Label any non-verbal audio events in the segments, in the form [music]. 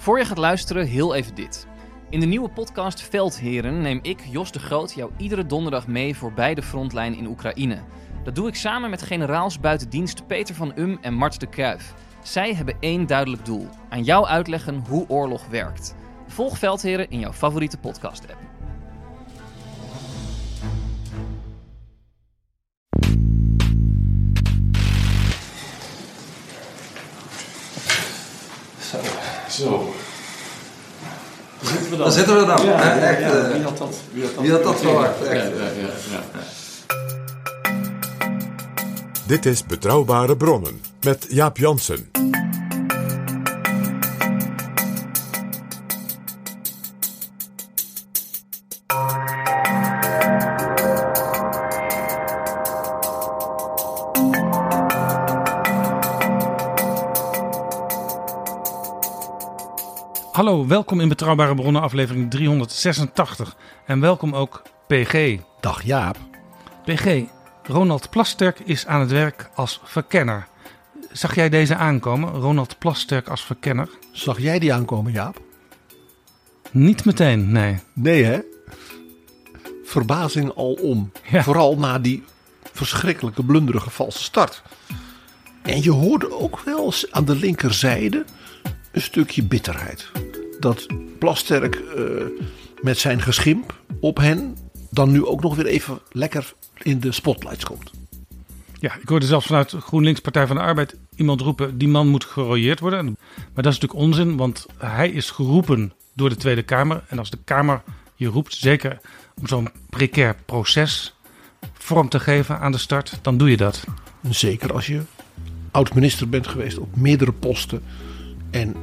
Voor je gaat luisteren, heel even dit. In de nieuwe podcast Veldheren neem ik, Jos de Groot, jou iedere donderdag mee voorbij de frontlijn in Oekraïne. Dat doe ik samen met generaals buitendienst Peter van Um en Mart de Kruif. Zij hebben één duidelijk doel: aan jou uitleggen hoe oorlog werkt. Volg Veldheren in jouw favoriete podcast-app. Zo. Daar zitten we dan. Daar zitten we dan. Ja, hè? ja, Echt, ja. eh, Wie had dat, wie had dat, wie had dat verwacht, Ja, echt. ja, ja, ja. Dit is Betrouwbare Bronnen met Jaap Jansen. Hallo, welkom in Betrouwbare Bronnen, aflevering 386. En welkom ook PG. Dag Jaap. PG, Ronald Plasterk is aan het werk als verkenner. Zag jij deze aankomen, Ronald Plasterk als verkenner? Zag jij die aankomen, Jaap? Niet meteen, nee. Nee, hè? Verbazing al om. Ja. Vooral na die verschrikkelijke blunderige valse start. En je hoorde ook wel eens aan de linkerzijde een stukje bitterheid. Dat Plasterk eh, met zijn geschimp op hen dan nu ook nog weer even lekker in de spotlights komt. Ja, ik hoorde zelfs vanuit GroenLinks Partij van de Arbeid iemand roepen... die man moet gerooieerd worden. Maar dat is natuurlijk onzin, want hij is geroepen door de Tweede Kamer. En als de Kamer je roept, zeker om zo'n precair proces vorm te geven aan de start... dan doe je dat. Zeker als je oud-minister bent geweest op meerdere posten. En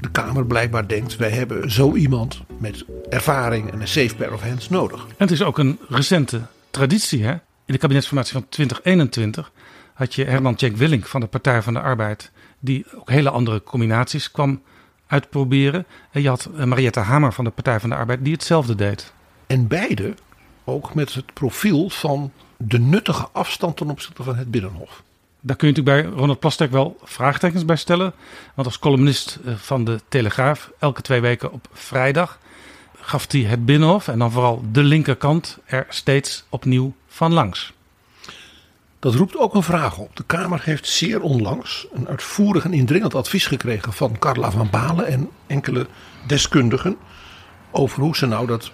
de Kamer blijkbaar denkt: wij hebben zo iemand met ervaring en een safe pair of hands nodig. En het is ook een recente traditie. Hè? In de kabinetsformatie van 2021 had je Herman Tjenk Willink van de Partij van de Arbeid, die ook hele andere combinaties kwam uitproberen. En je had eh, Mariette Hamer van de Partij van de Arbeid, die hetzelfde deed. En beide ook met het profiel van de nuttige afstand ten opzichte van het Binnenhof. Daar kun je natuurlijk bij Ronald Plasterk wel vraagtekens bij stellen. Want als columnist eh, van de Telegraaf, elke twee weken op vrijdag, gaf hij het Binnenhof en dan vooral de linkerkant er steeds opnieuw van langs. Dat roept ook een vraag op. De Kamer heeft zeer onlangs een uitvoerig en indringend advies gekregen van Carla van Balen en enkele deskundigen over hoe ze nou dat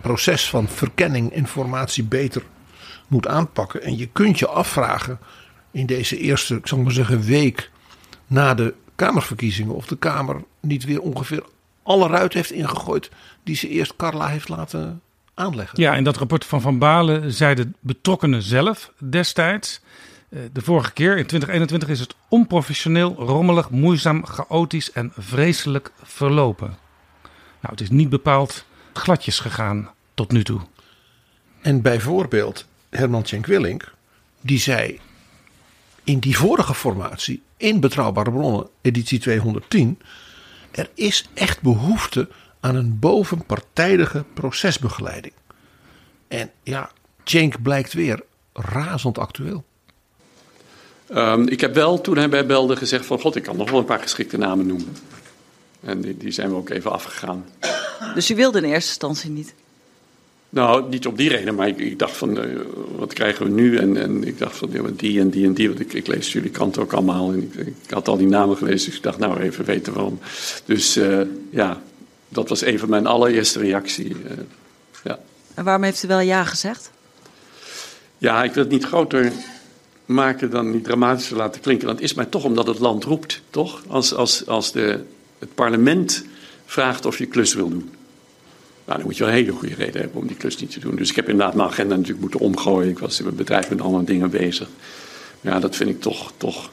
proces van verkenning informatie beter moet aanpakken. En je kunt je afvragen in deze eerste, ik zal maar zeggen, week na de Kamerverkiezingen of de Kamer niet weer ongeveer alle ruit heeft ingegooid die ze eerst Carla heeft laten aanleggen. Ja, in dat rapport van Van Balen zeiden betrokkenen zelf destijds. eh, De vorige keer, in 2021, is het onprofessioneel, rommelig, moeizaam, chaotisch en vreselijk verlopen. Nou, het is niet bepaald gladjes gegaan tot nu toe. En bijvoorbeeld Herman Tjenk Willink, die zei in die vorige formatie, in Betrouwbare Bronnen, editie 210, er is echt behoefte aan een bovenpartijdige procesbegeleiding. En ja, Tjenk blijkt weer razend actueel. Ehm, ik heb wel, toen hij bij belde, gezegd van... God, ik kan nog wel een paar geschikte namen noemen. En die, die zijn we ook even afgegaan. Dus u wilde in eerste instantie niet? Nou, niet op die reden, maar ik, ik dacht van, eh, wat krijgen we nu? En, en ik dacht van, ja, die en die en die, want ik, ik lees jullie krant ook allemaal. En ik, ik had al die namen gelezen, dus ik dacht, nou, even weten waarom. Dus eh, ja, dat was even mijn allereerste reactie. eh, ja. En waarom heeft u wel ja gezegd? ja, ik wil het niet groter maken dan niet dramatischer laten klinken. Want het is maar toch omdat het land roept, toch? Als, als, als de, het parlement vraagt of je klus wil doen. Nou, dan moet je wel een hele goede reden hebben om die klus niet te doen. Dus ik heb inderdaad mijn agenda natuurlijk moeten omgooien. Ik was in mijn bedrijf met andere dingen bezig. Ja, dat vind ik toch, toch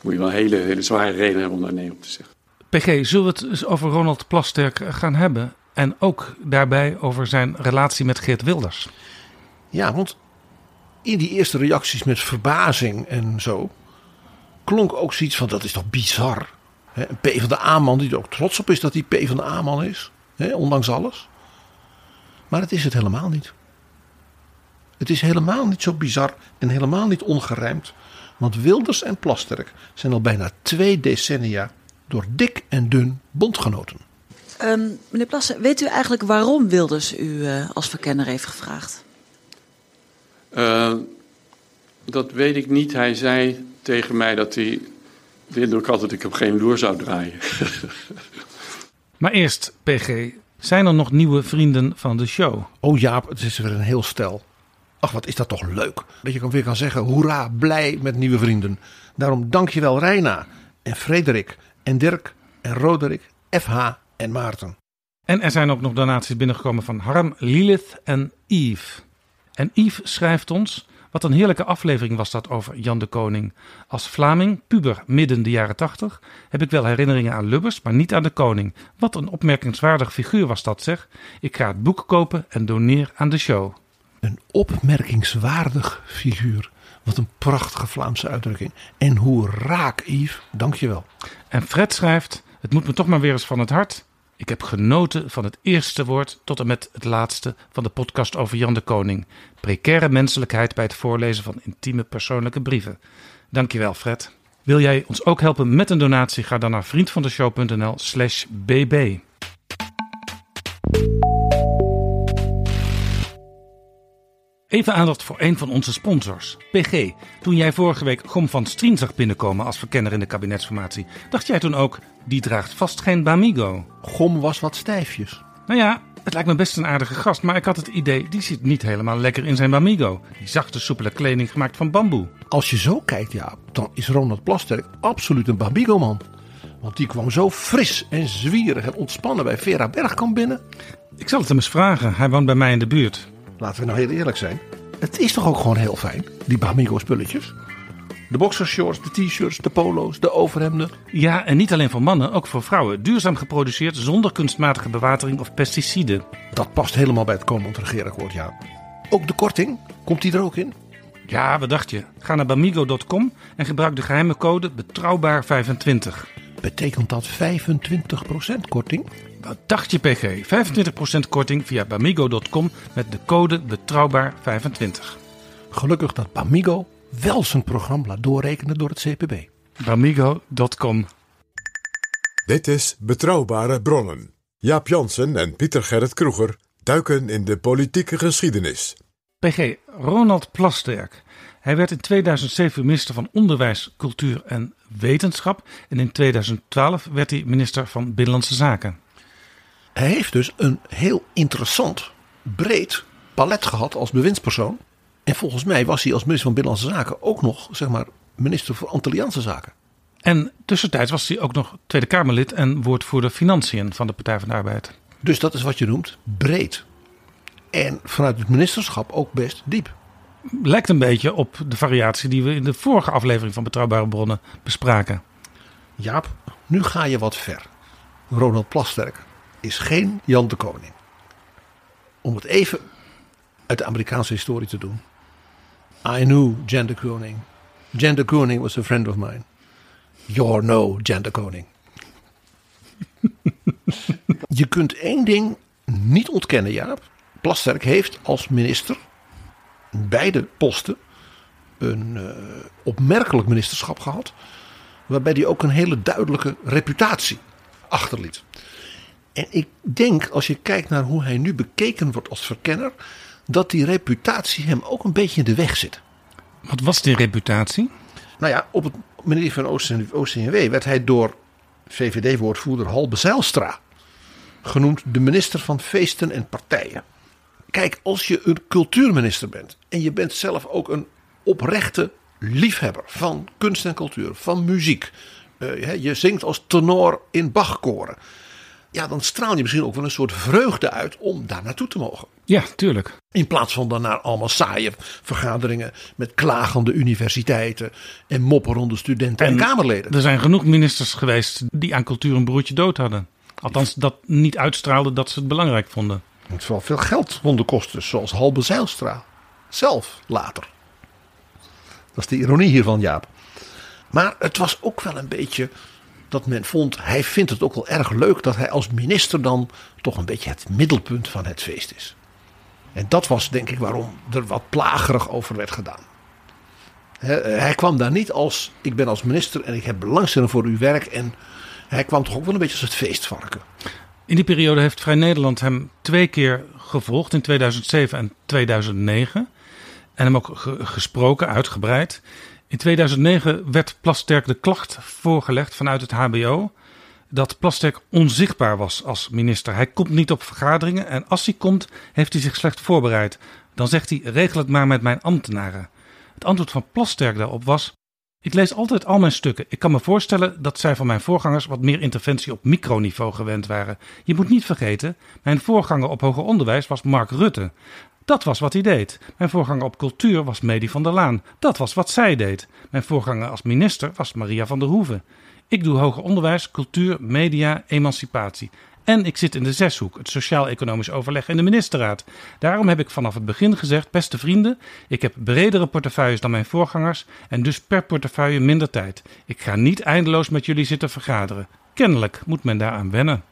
moet je wel een hele, hele zware reden hebben om daar nee op te zeggen. PG, zullen we het eens over Ronald Plasterk gaan hebben? En ook daarbij over zijn relatie met Geert Wilders. Ja, want in die eerste reacties met verbazing en zo klonk ook zoiets van dat is toch bizar. Hè, Een P van de A-man die er ook trots op is dat hij P van de A-man is, hè, ondanks alles. Maar het is het helemaal niet. Het is helemaal niet zo bizar en helemaal niet ongerijmd. Want Wilders en Plasterk zijn al bijna twee decennia door dik en dun bondgenoten. Ehm, meneer Plassen, weet u eigenlijk waarom Wilders u eh, als verkenner heeft gevraagd? Uh, dat weet ik niet. Hij zei tegen mij dat hij de indruk had dat ik hem geen loer zou draaien. [laughs] maar eerst, PG, zijn er nog nieuwe vrienden van de show? Oh Jaap, het is weer een heel stel. Ach, wat is dat toch leuk. Dat je weer kan zeggen, hoera, blij met nieuwe vrienden. Daarom dankjewel Reina en Frederik en Dirk en Roderick, FH en Maarten. En er zijn ook nog donaties binnengekomen van Harm, Lilith en Yves. En Yves schrijft ons... Wat een heerlijke aflevering was dat over Jan de Koning. Als Vlaming, puber midden de jaren tachtig, heb ik wel herinneringen aan Lubbers, maar niet aan de koning. Wat een opmerkingswaardig figuur was dat zeg. Ik ga het boek kopen en doneer aan de show. Een opmerkingswaardig figuur. Wat een prachtige Vlaamse uitdrukking. En hoe raak, Yves. Dankjewel. En Fred schrijft, het moet me toch maar weer eens van het hart. Ik heb genoten van het eerste woord tot en met het laatste van de podcast over Jan de Koning. Precaire menselijkheid bij het voorlezen van intieme persoonlijke brieven. Dankjewel Fred. Wil jij ons ook helpen met een donatie? Ga dan naar vriendvandeshow.nl slash bb. Even aandacht voor een van onze sponsors, PG. Toen jij vorige week Gom van Strien zag binnenkomen als verkenner in de kabinetsformatie, dacht jij toen ook, die draagt vast geen Bamigo. Gom was wat stijfjes. Nou ja, het lijkt me best een aardige gast, maar ik had het idee, die zit niet helemaal lekker in zijn Bamigo. Die zachte, soepele kleding gemaakt van bamboe. Als je zo kijkt, ja, dan is Ronald Plasterk absoluut een Bamigo-man. Want die kwam zo fris en zwierig en ontspannen bij Vera Bergkamp binnen. Ik zal het hem eens vragen, hij woont bij mij in de buurt. Laten we nou heel eerlijk zijn. Het is toch ook gewoon heel fijn, die Bamigo spulletjes. De boxershorts, de t-shirts, de polo's, de overhemden. Ja, en niet alleen voor mannen, ook voor vrouwen. Duurzaam geproduceerd, zonder kunstmatige bewatering of pesticiden. Dat past helemaal bij het komend regeerakkoord, ja. Ook de korting, komt die er ook in? Ja, wat dacht je? Ga naar bamigo.com en gebruik de geheime code betrouwbaar25. Betekent dat 25% korting? Wat dacht je PG? 25% korting via bamigo.com met de code betrouwbaar25. Gelukkig dat Bamigo wel zijn programma laat doorrekenen door het CPB. Bamigo.com Dit is Betrouwbare Bronnen. Jaap Jansen en Pieter Gerrit Kroeger duiken in de politieke geschiedenis. PG, Ronald Plasterk. Hij werd in 2007 minister van Onderwijs, Cultuur en Wetenschap. En in 2012 werd hij minister van Binnenlandse Zaken. Hij heeft dus een heel interessant, breed palet gehad als bewindspersoon. En volgens mij was hij als minister van Binnenlandse Zaken ook nog, zeg maar, minister voor Antilliaanse Zaken. En tussentijds was hij ook nog Tweede Kamerlid en woordvoerder Financiën van de Partij van de Arbeid. Dus dat is wat je noemt breed. En vanuit het ministerschap ook best diep. Lijkt een beetje op de variatie die we in de vorige aflevering van Betrouwbare Bronnen bespraken. Jaap, nu ga je wat ver. Ronald Plasterk is geen Jan de Koning. Om het even uit de Amerikaanse historie te doen. I knew Jan de Koning. Jan de Koning was a friend of mine. You're no Jan de Koning. [laughs] je kunt één ding niet ontkennen, Jaap. Plasterk heeft als minister beide posten een uh, opmerkelijk ministerschap gehad. Waarbij hij ook een hele duidelijke reputatie achterliet. En ik denk, als je kijkt naar hoe hij nu bekeken wordt als verkenner, dat die reputatie hem ook een beetje in de weg zit. Wat was die reputatie? Nou ja, op het ministerie van OCW werd hij door VVD-woordvoerder Halbe Zijlstra genoemd de minister van feesten en partijen. Kijk, als je een cultuurminister bent en je bent zelf ook een oprechte liefhebber van kunst en cultuur, van muziek. Uh, je zingt als tenor in Bachkoren ja, dan straal je misschien ook wel een soort vreugde uit om daar naartoe te mogen. Ja, tuurlijk. In plaats van dan naar allemaal saaie vergaderingen met klagende universiteiten en mopperende studenten en, en Kamerleden. Er zijn genoeg ministers geweest die aan cultuur een broertje dood hadden. Althans, dat niet uitstraalde dat ze het belangrijk vonden. Het wel veel geld konden kosten, zoals Halbe Zijlstra. Zelf later. Dat is de ironie hiervan, Jaap. Maar het was ook wel een beetje dat men vond, hij vindt het ook wel erg leuk dat hij als minister dan toch een beetje het middelpunt van het feest is. En dat was denk ik waarom er wat plagerig over werd gedaan. Hij kwam daar niet als, ik ben als minister en ik heb belangstelling voor uw werk en Hij kwam toch ook wel een beetje als het feestvarken. In die periode heeft Vrij Nederland hem twee keer gevolgd, in 2007 en 2009. En hem ook ge- gesproken, uitgebreid. In 2009 werd Plasterk de klacht voorgelegd vanuit het HBO dat Plasterk onzichtbaar was als minister. Hij komt niet op vergaderingen en als hij komt, heeft hij zich slecht voorbereid. Dan zegt hij: regel het maar met mijn ambtenaren. Het antwoord van Plasterk daarop was: ik lees altijd al mijn stukken. Ik kan me voorstellen dat zij van mijn voorgangers wat meer interventie op microniveau gewend waren. Je moet niet vergeten, mijn voorganger op hoger onderwijs was Mark Rutte. Dat was wat hij deed. Mijn voorganger op cultuur was Medi van der Laan. Dat was wat zij deed. Mijn voorganger als minister was Maria van der Hoeven. Ik doe hoger onderwijs, cultuur, media, emancipatie. En ik zit in de zeshoek, het sociaal-economisch overleg in de ministerraad. Daarom heb ik vanaf het begin gezegd, beste vrienden, ik heb bredere portefeuilles dan mijn voorgangers en dus per portefeuille minder tijd. Ik ga niet eindeloos met jullie zitten vergaderen. Kennelijk moet men daaraan wennen.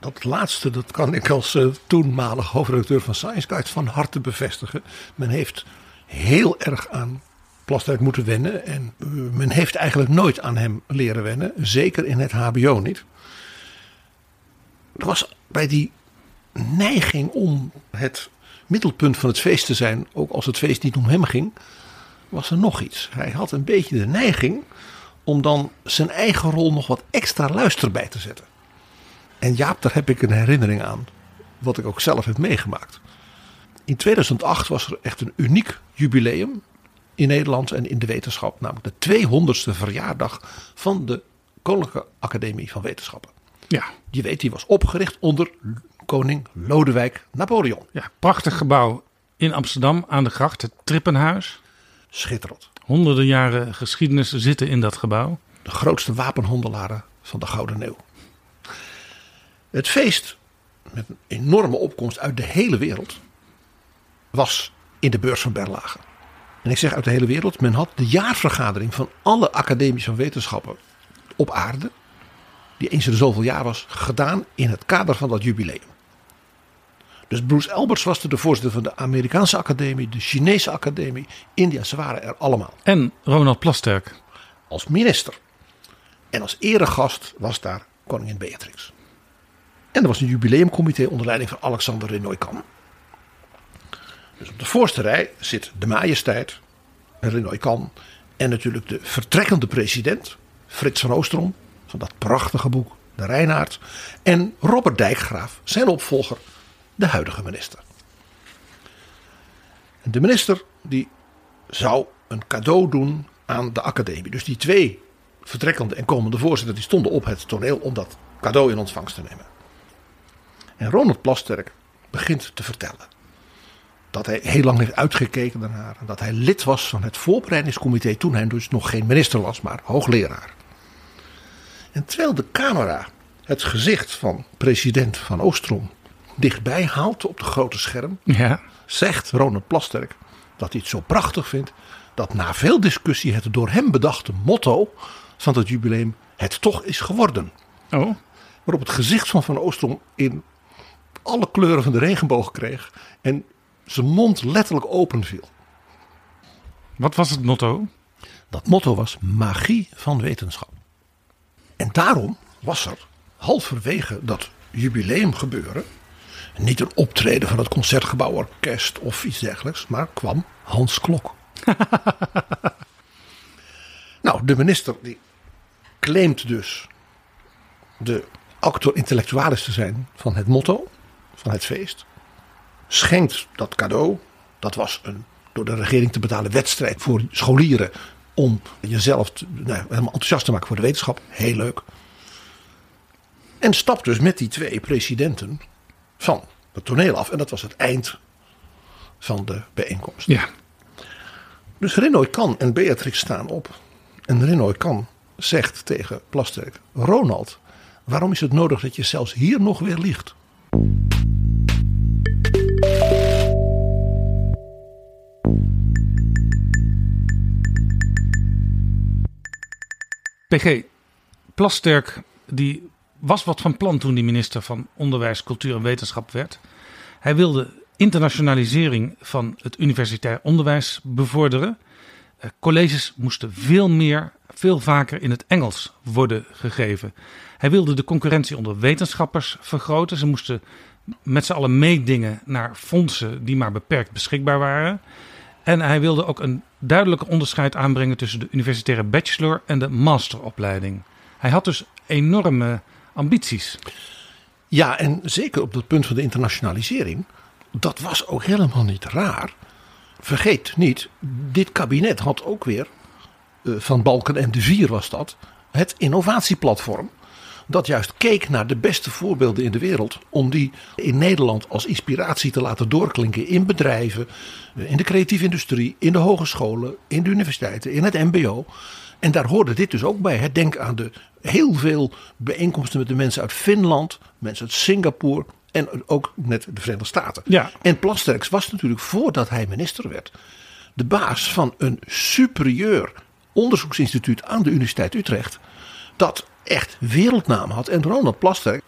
Dat laatste, dat kan ik als eh, toenmalig hoofdredacteur van Science Guide van harte bevestigen. Men heeft heel erg aan Plasterk moeten wennen. En eh, men heeft eigenlijk nooit aan hem leren wennen. Zeker in het HBO niet. Er was bij die neiging om het middelpunt van het feest te zijn, ook als het feest niet om hem ging, was er nog iets. Hij had een beetje de neiging om dan zijn eigen rol nog wat extra luister bij te zetten. En Jaap, daar heb ik een herinnering aan, wat ik ook zelf heb meegemaakt. In 2008 was er echt een uniek jubileum in Nederland en in de wetenschap, namelijk de 200ste verjaardag van de Koninklijke Academie van Wetenschappen. Ja, Je weet, die was opgericht onder koning Lodewijk Napoleon. ja prachtig gebouw in Amsterdam aan de gracht, het Trippenhuis. Schitterend. Honderden jaren geschiedenis zitten in dat gebouw. De grootste wapenhandelaren van de Gouden Eeuw. Het feest, met een enorme opkomst uit de hele wereld, was in de beurs van Berlage. En ik zeg uit de hele wereld, men had de jaarvergadering van alle academische wetenschappen op aarde, die eens in de zoveel jaar was, gedaan in het kader van dat jubileum. Dus Bruce Alberts was de voorzitter van de Amerikaanse Academie, de Chinese Academie, India, ze waren er allemaal En Ronald Plasterk. als minister. En als eregast was daar koningin Beatrix. En er was een jubileumcomité onder leiding van Alexander Renoy-Kan. Dus op de voorste rij zit de majesteit, Renoy-Kan... en natuurlijk de vertrekkende president, Frits van Oostrom... van dat prachtige boek, De Reinaard... en Robert Dijkgraaf, zijn opvolger, de huidige minister. De minister die zou een cadeau doen aan de academie. Dus die twee vertrekkende en komende voorzitters die stonden op het toneel om dat cadeau in ontvangst te nemen. En Ronald Plasterk begint te vertellen dat hij heel lang heeft uitgekeken daarnaar. En dat hij lid was van het voorbereidingscomité toen hij dus nog geen minister was, maar hoogleraar. En terwijl de camera het gezicht van president Van Oostrom dichtbij haalt op de grote scherm, Ja, zegt Ronald Plasterk dat hij het zo prachtig vindt dat na veel discussie het door hem bedachte motto van het jubileum het toch is geworden. oh, Waarop het gezicht van Van Oostrom in alle kleuren van de regenboog kreeg en zijn mond letterlijk open viel. wat was het motto? Dat motto was magie van wetenschap. En daarom was er halverwege dat jubileum gebeuren niet een optreden van het Concertgebouworkest of iets dergelijks, maar kwam Hans Klok. [laughs] nou, de minister die claimt dus de actor intellectualis te zijn van het motto van het feest. Schenkt dat cadeau. Dat was een door de regering te betalen wedstrijd voor scholieren om jezelf te, nou, helemaal enthousiast te maken voor de wetenschap. Heel leuk. En stapt dus met die twee presidenten van het toneel af. En dat was het eind van de bijeenkomst. Ja, Dus Renoy Kan en Beatrix staan op. En Renoy Kan zegt tegen Plasterk: Ronald, waarom is het nodig dat je zelfs hier nog weer liegt? PG, Plasterk die was wat van plan toen hij minister van Onderwijs, Cultuur en Wetenschap werd. Hij wilde internationalisering van het universitair onderwijs bevorderen. Eh, colleges moesten veel meer, veel vaker in het Engels worden gegeven. Hij wilde de concurrentie onder wetenschappers vergroten. Ze moesten met z'n allen meedingen naar fondsen die maar beperkt beschikbaar waren. En hij wilde ook een duidelijke onderscheid aanbrengen tussen de universitaire bachelor en de masteropleiding. Hij had dus enorme ambities. Ja, en zeker op het punt van de internationalisering. Dat was ook helemaal niet raar. Vergeet niet, dit kabinet had ook weer, eh, van Balken en de Vier was dat, het innovatieplatform. Dat juist keek naar de beste voorbeelden in de wereld. Om die in Nederland als inspiratie te laten doorklinken in bedrijven, in de creatieve industrie, in de hogescholen, in de universiteiten, in het MBO. En daar hoorde dit dus ook bij. Denk aan de heel veel bijeenkomsten met de mensen uit Finland, mensen uit Singapore en ook net de Verenigde Staten. Ja. En Plasterks was natuurlijk voordat hij minister werd de baas van een superieur onderzoeksinstituut aan de Universiteit Utrecht. Dat echt wereldnaam had. En Ronald Plasterk,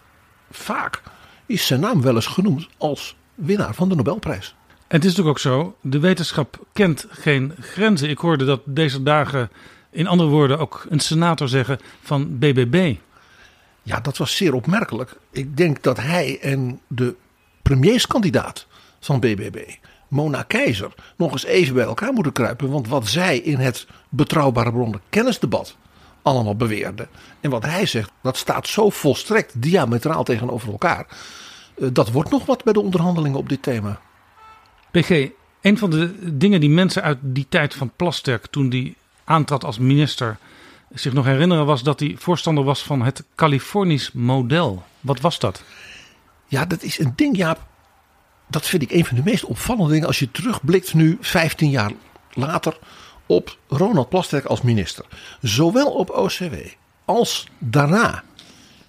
vaak is zijn naam wel eens genoemd als winnaar van de Nobelprijs. En het is natuurlijk ook zo, de wetenschap kent geen grenzen. Ik hoorde dat deze dagen, in andere woorden, ook een senator zeggen van BBB. Ja, dat was zeer opmerkelijk. Ik denk dat hij en de premierskandidaat van BBB, Mona Keizer, nog eens even bij elkaar moeten kruipen. Want wat zij in het betrouwbare bronnen kennisdebat allemaal beweerde. En wat hij zegt, dat staat zo volstrekt diametraal tegenover elkaar. Eh, Dat wordt nog wat bij de onderhandelingen op dit thema. PG, een van de dingen die mensen uit die tijd van Plasterk, toen die aantrad als minister, zich nog herinneren, was dat hij voorstander was van het Californisch model. Wat was dat? Ja, dat is een ding, Jaap. Dat vind ik een van de meest opvallende dingen als je terugblikt nu 15 jaar later op Ronald Plasterk als minister. Zowel op OCW als daarna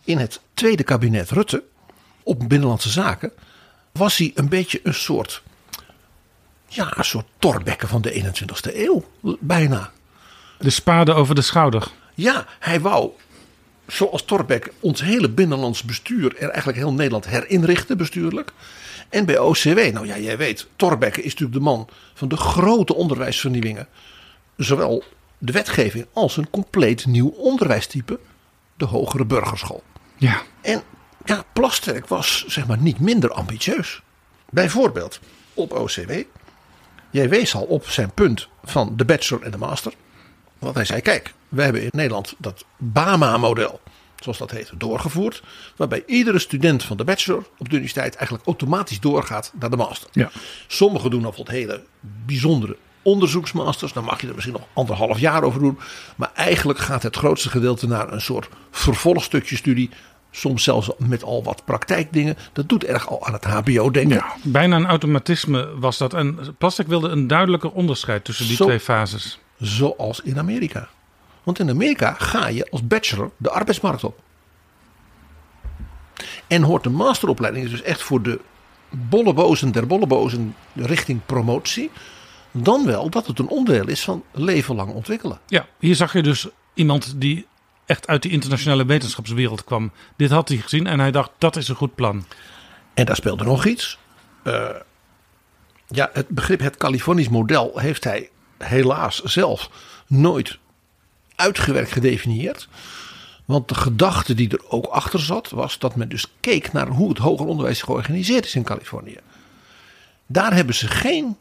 in het tweede kabinet Rutte op Binnenlandse Zaken was hij een beetje een soort, ja, een soort torbekken van de 21ste eeuw, bijna. De spade over de schouder. Ja, hij wou, zoals Torbeck, ons hele binnenlands bestuur er eigenlijk heel Nederland herinrichten bestuurlijk. En bij OCW, nou ja, jij weet, Torbeck is natuurlijk de man van de grote onderwijsvernieuwingen. Zowel de wetgeving als een compleet nieuw onderwijstype, de hogere burgerschool. Ja, En ja, Plasterk was zeg maar niet minder ambitieus. Bijvoorbeeld op OCW. Jij wees al op zijn punt van de bachelor en de master. Want hij zei, kijk, we hebben in Nederland dat BAMA-model, zoals dat heet, doorgevoerd. Waarbij iedere student van de bachelor op de universiteit eigenlijk automatisch doorgaat naar de master. Ja. Sommigen doen bijvoorbeeld hele bijzondere onderzoeksmasters. Dan mag je er misschien nog anderhalf jaar over doen. Maar eigenlijk gaat het grootste gedeelte naar een soort vervolgstukje studie. Soms zelfs met al wat praktijkdingen. Dat doet erg al aan het HBO denken. ja, bijna een automatisme was dat. En Plasterk wilde een duidelijker onderscheid tussen die Zo- twee fases. Zoals in Amerika. Want in Amerika ga je als bachelor de arbeidsmarkt op. En hoort de masteropleiding dus echt voor de bollebozen der bollebozen richting promotie. Dan wel dat het een onderdeel is van leven lang ontwikkelen. Ja, hier zag je dus iemand die echt uit die internationale wetenschapswereld kwam. Dit had hij gezien en hij dacht dat is een goed plan. En daar speelde nog iets. Eh, ja, het begrip het Californisch model heeft hij helaas zelf nooit uitgewerkt gedefinieerd. Want de gedachte die er ook achter zat, was dat men dus keek naar hoe het hoger onderwijs georganiseerd is in Californië. Daar hebben ze geen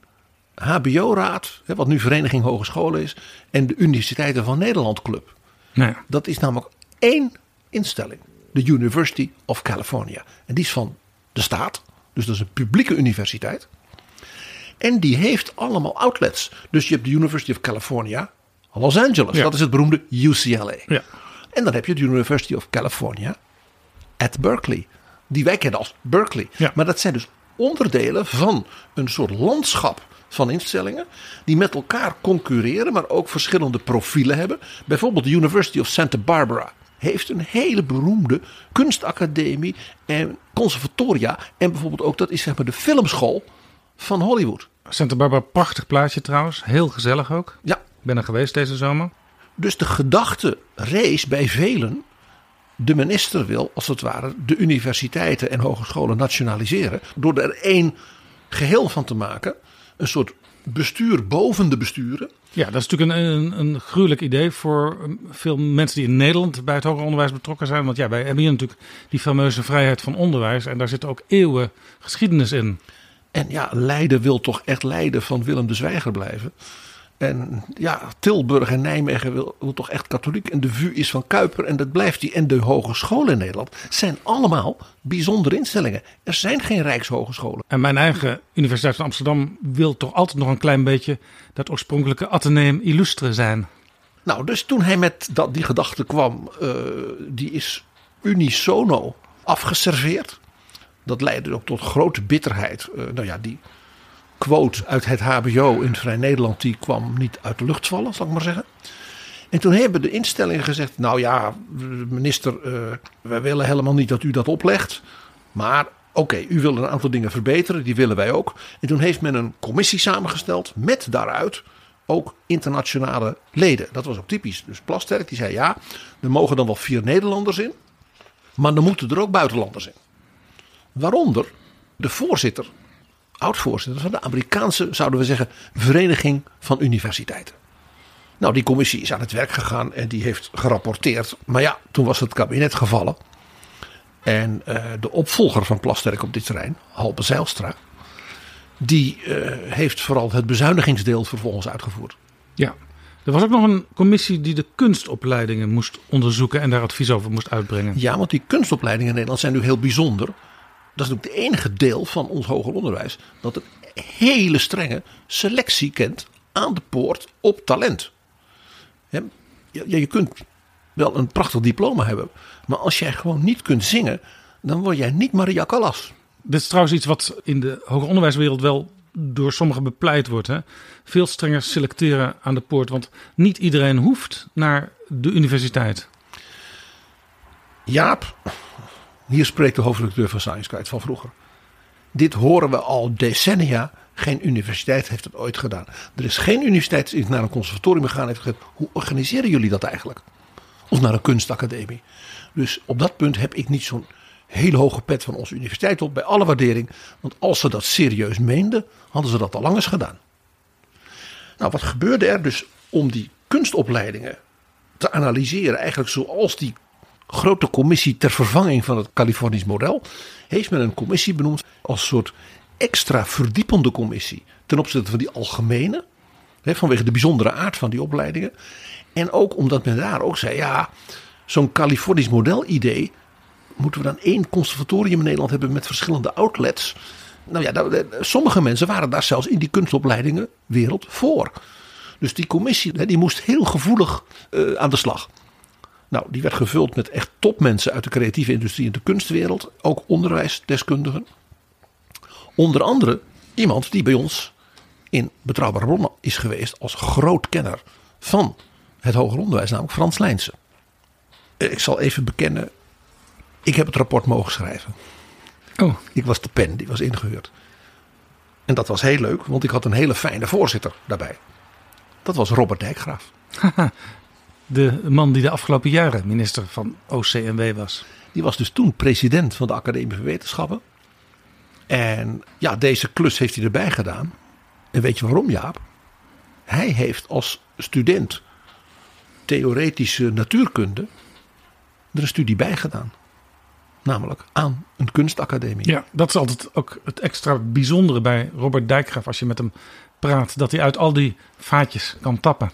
HBO-raad, wat nu Vereniging Hogescholen is, en de Universiteiten van Nederland Club. Nee. Dat is namelijk één instelling. De University of California. En die is van de staat. Dus dat is een publieke universiteit. En die heeft allemaal outlets. Dus je hebt de University of California, Los Angeles. Ja. Dat is het beroemde UCLA. Ja. En dan heb je de University of California at Berkeley. Die wij kennen als Berkeley. Ja. Maar dat zijn dus onderdelen van een soort landschap van instellingen. Die met elkaar concurreren, maar ook verschillende profielen hebben. Bijvoorbeeld de University of Santa Barbara heeft een hele beroemde kunstacademie en conservatoria. En bijvoorbeeld ook, dat is zeg maar de filmschool van Hollywood. Santa Barbara, prachtig plaatje trouwens. Heel gezellig ook. Ja, Ik ben er geweest deze zomer. Dus de gedachte rees bij velen. De minister wil, als het ware, de universiteiten en hogescholen nationaliseren. Door er één geheel van te maken. Een soort bestuur boven de besturen. Ja, dat is natuurlijk een, een, een gruwelijk idee voor um, veel mensen die in Nederland bij het hoger onderwijs betrokken zijn. Want ja, wij hebben hier natuurlijk die fameuze vrijheid van onderwijs. En daar zit ook eeuwen geschiedenis in. En ja, Leiden wil toch echt Leiden van Willem de Zwijger blijven. En ja, Tilburg en Nijmegen wil, wil, toch echt katholiek. En de VU is van Kuiper en dat blijft die. En de hogescholen in Nederland zijn allemaal bijzondere instellingen. Er zijn geen rijkshogescholen. En mijn eigen Universiteit van Amsterdam wil toch altijd nog een klein beetje dat oorspronkelijke Atheneum illustre zijn. Nou, dus toen hij met dat, die gedachte kwam, uh, die is unisono afgeserveerd. Dat leidde ook tot grote bitterheid. Uh, nou ja, die quote uit het HBO in Vrij Nederland, die kwam niet uit de lucht vallen, zal ik maar zeggen. En toen hebben de instellingen gezegd: Nou ja, minister, uh, wij willen helemaal niet dat u dat oplegt. Maar oké, u wil een aantal dingen verbeteren, die willen wij ook. En toen heeft men een commissie samengesteld met daaruit ook internationale leden. Dat was ook typisch. Dus Plasterk die zei: Ja, er mogen dan wel vier Nederlanders in, maar dan moeten er ook buitenlanders in. Waaronder de voorzitter oud-voorzitter van de Amerikaanse, zouden we zeggen, Vereniging van Universiteiten. Nou, die commissie is aan het werk gegaan en die heeft gerapporteerd. Maar ja, toen was het kabinet gevallen. En uh, de opvolger van Plasterk op dit terrein, Halbe Zijlstra, die uh, heeft vooral het bezuinigingsdeel vervolgens uitgevoerd. Ja, er was ook nog een commissie die de kunstopleidingen moest onderzoeken en daar advies over moest uitbrengen. Ja, want die kunstopleidingen in Nederland zijn nu heel bijzonder dat is ook het enige deel van ons hoger onderwijs dat een hele strenge selectie kent aan de poort op talent. Ja, je kunt wel een prachtig diploma hebben, maar als jij gewoon niet kunt zingen, dan word jij niet Maria Callas. Dit is trouwens iets wat in de hoger onderwijswereld wel door sommigen bepleit wordt. Hè? Veel strenger selecteren aan de poort, want niet iedereen hoeft naar de universiteit. Jaap, hier spreekt de hoofdredacteur van Science Guide van vroeger. Dit horen we al decennia. Geen universiteit heeft het ooit gedaan. Er is geen universiteit die naar een conservatorium gegaan heeft gezegd: hoe organiseren jullie dat eigenlijk? Of naar een kunstacademie. Dus op dat punt heb ik niet zo'n hele hoge pet van onze universiteit op, bij alle waardering. Want als ze dat serieus meenden, hadden ze dat al lang eens gedaan. Nou, wat gebeurde er dus om die kunstopleidingen te analyseren, eigenlijk zoals die grote commissie ter vervanging van het Californisch model. Heeft men een commissie benoemd als soort extra verdiepende commissie ten opzichte van die algemene. Vanwege de bijzondere aard van die opleidingen. En ook omdat men daar ook zei, ja, zo'n Californisch model idee. Moeten we dan één conservatorium in Nederland hebben met verschillende outlets? Nou ja, sommige mensen waren daar zelfs in die kunstopleidingen wereld voor. Dus die commissie die moest heel gevoelig uh, aan de slag. Nou, die werd gevuld met echt topmensen uit de creatieve industrie en de kunstwereld. Ook onderwijsdeskundigen. Onder andere iemand die bij ons in Betrouwbare Bronnen is geweest als groot kenner van het hoger onderwijs, namelijk Frans Lijnsen. Ik zal even bekennen, ik heb het rapport mogen schrijven. Oh. Ik was de pen, die was ingehuurd. En dat was heel leuk, want ik had een hele fijne voorzitter daarbij. Dat was Robert Dijkgraaf. [laughs] de man die de afgelopen jaren minister van OCMW was. Die was dus toen president van de Academie van Wetenschappen. En ja, deze klus heeft hij erbij gedaan. En weet je waarom, Jaap? Hij heeft als student theoretische natuurkunde er een studie bij gedaan. Namelijk aan een kunstacademie. Ja, dat is altijd ook het extra bijzondere bij Robert Dijkgraaf als je met hem praat. Dat hij uit al die vaatjes kan tappen.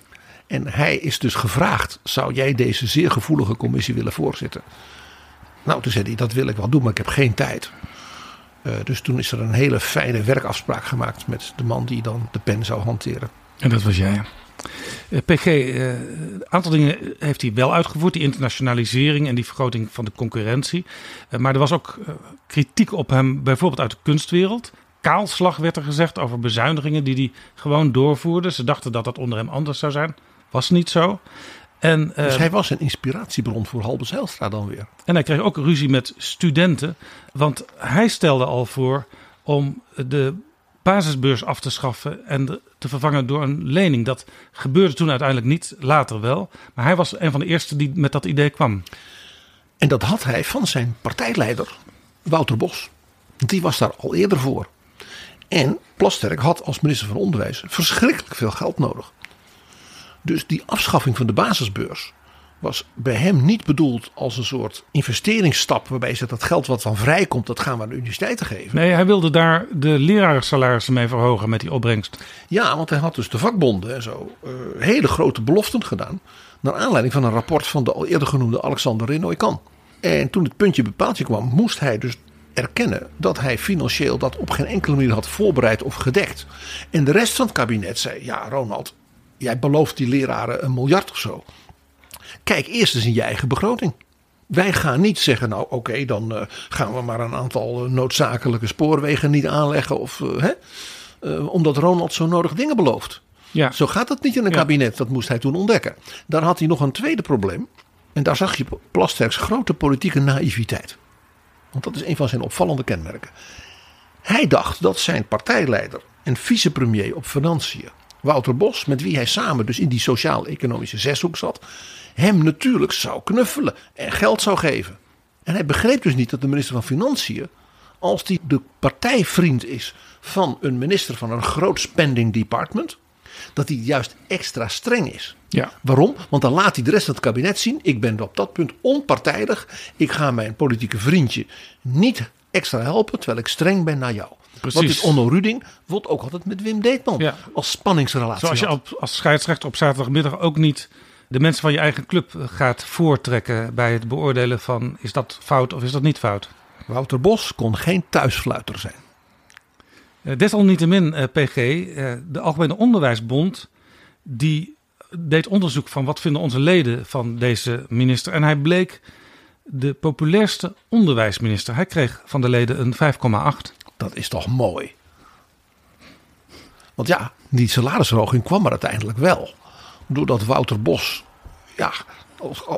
En hij is dus gevraagd: zou jij deze zeer gevoelige commissie willen voorzitten? Nou, toen zei hij: dat wil ik wel doen, maar ik heb geen tijd. Uh, dus toen is er een hele fijne werkafspraak gemaakt met de man die dan de pen zou hanteren. En dat was jij. Uh, PG, een uh, aantal dingen heeft hij wel uitgevoerd. Die internationalisering en die vergroting van de concurrentie. maar er was ook kritiek op hem, bijvoorbeeld uit de kunstwereld. Kaalslag werd er gezegd over bezuinigingen die hij gewoon doorvoerde. Ze dachten dat dat onder hem anders zou zijn. Was niet zo. En, dus uh, hij was een inspiratiebron voor Halbe Zijlstra dan weer. En hij kreeg ook ruzie met studenten. Want hij stelde al voor om de basisbeurs af te schaffen en te vervangen door een lening. Dat gebeurde toen uiteindelijk niet, later wel. Maar hij was een van de eerste die met dat idee kwam. En dat had hij van zijn partijleider, Wouter Bos. Die was daar al eerder voor. En Plasterk had als minister van Onderwijs verschrikkelijk veel geld nodig. Dus die afschaffing van de basisbeurs was bij hem niet bedoeld als een soort investeringsstap. Waarbij zegt dat geld wat van vrijkomt, dat gaan we aan de universiteiten geven. Nee, hij wilde daar de lerarensalarissen mee verhogen met die opbrengst. Ja, want hij had dus de vakbonden en zo eh, hele grote beloften gedaan. Naar aanleiding van een rapport van de al eerder genoemde Alexander Renoy-Kan. En toen het puntje bepaaltje kwam, moest hij dus erkennen dat hij financieel dat op geen enkele manier had voorbereid of gedekt. En de rest van het kabinet zei: Ja, Ronald, jij belooft die leraren een miljard of zo. Kijk eerst eens in je eigen begroting. Wij gaan niet zeggen, nou oké, dan uh, gaan we maar een aantal uh, noodzakelijke spoorwegen niet aanleggen. Of, uh, hè, omdat Ronald zo nodig dingen belooft. Ja. Zo gaat het niet in een Ja. kabinet, dat moest hij toen ontdekken. Daar had hij nog een tweede probleem. En daar zag je Plasterks grote politieke naïviteit. Want dat is een van zijn opvallende kenmerken. Hij dacht dat zijn partijleider en vicepremier op financiën, Wouter Bos, met wie hij samen dus in die sociaal-economische zeshoek zat, hem natuurlijk zou knuffelen en geld zou geven. En hij begreep dus niet dat de minister van Financiën, als die de partijvriend is van een minister van een groot spending department, dat hij juist extra streng is. Ja. Waarom? Want dan laat hij de rest van het kabinet zien: ik ben op dat punt onpartijdig. Ik ga mijn politieke vriendje niet extra helpen, terwijl ik streng ben naar jou. Precies. Want dit Onno Ruding wordt ook altijd met Wim Deetman Ja. als spanningsrelatie. Zoals je op, als scheidsrechter op zaterdagmiddag ook niet de mensen van je eigen club gaat voortrekken bij het beoordelen van is dat fout of is dat niet fout. Wouter Bos kon geen thuisfluiter zijn. Eh, Desalniettemin, eh, PG, eh, de Algemene Onderwijsbond, die deed onderzoek van wat vinden onze leden van deze minister. En hij bleek de populairste onderwijsminister. Hij kreeg van de leden een 5,8. Dat is toch mooi. Want ja, die salarisverhoging kwam er uiteindelijk wel. Doordat Wouter Bos, ja,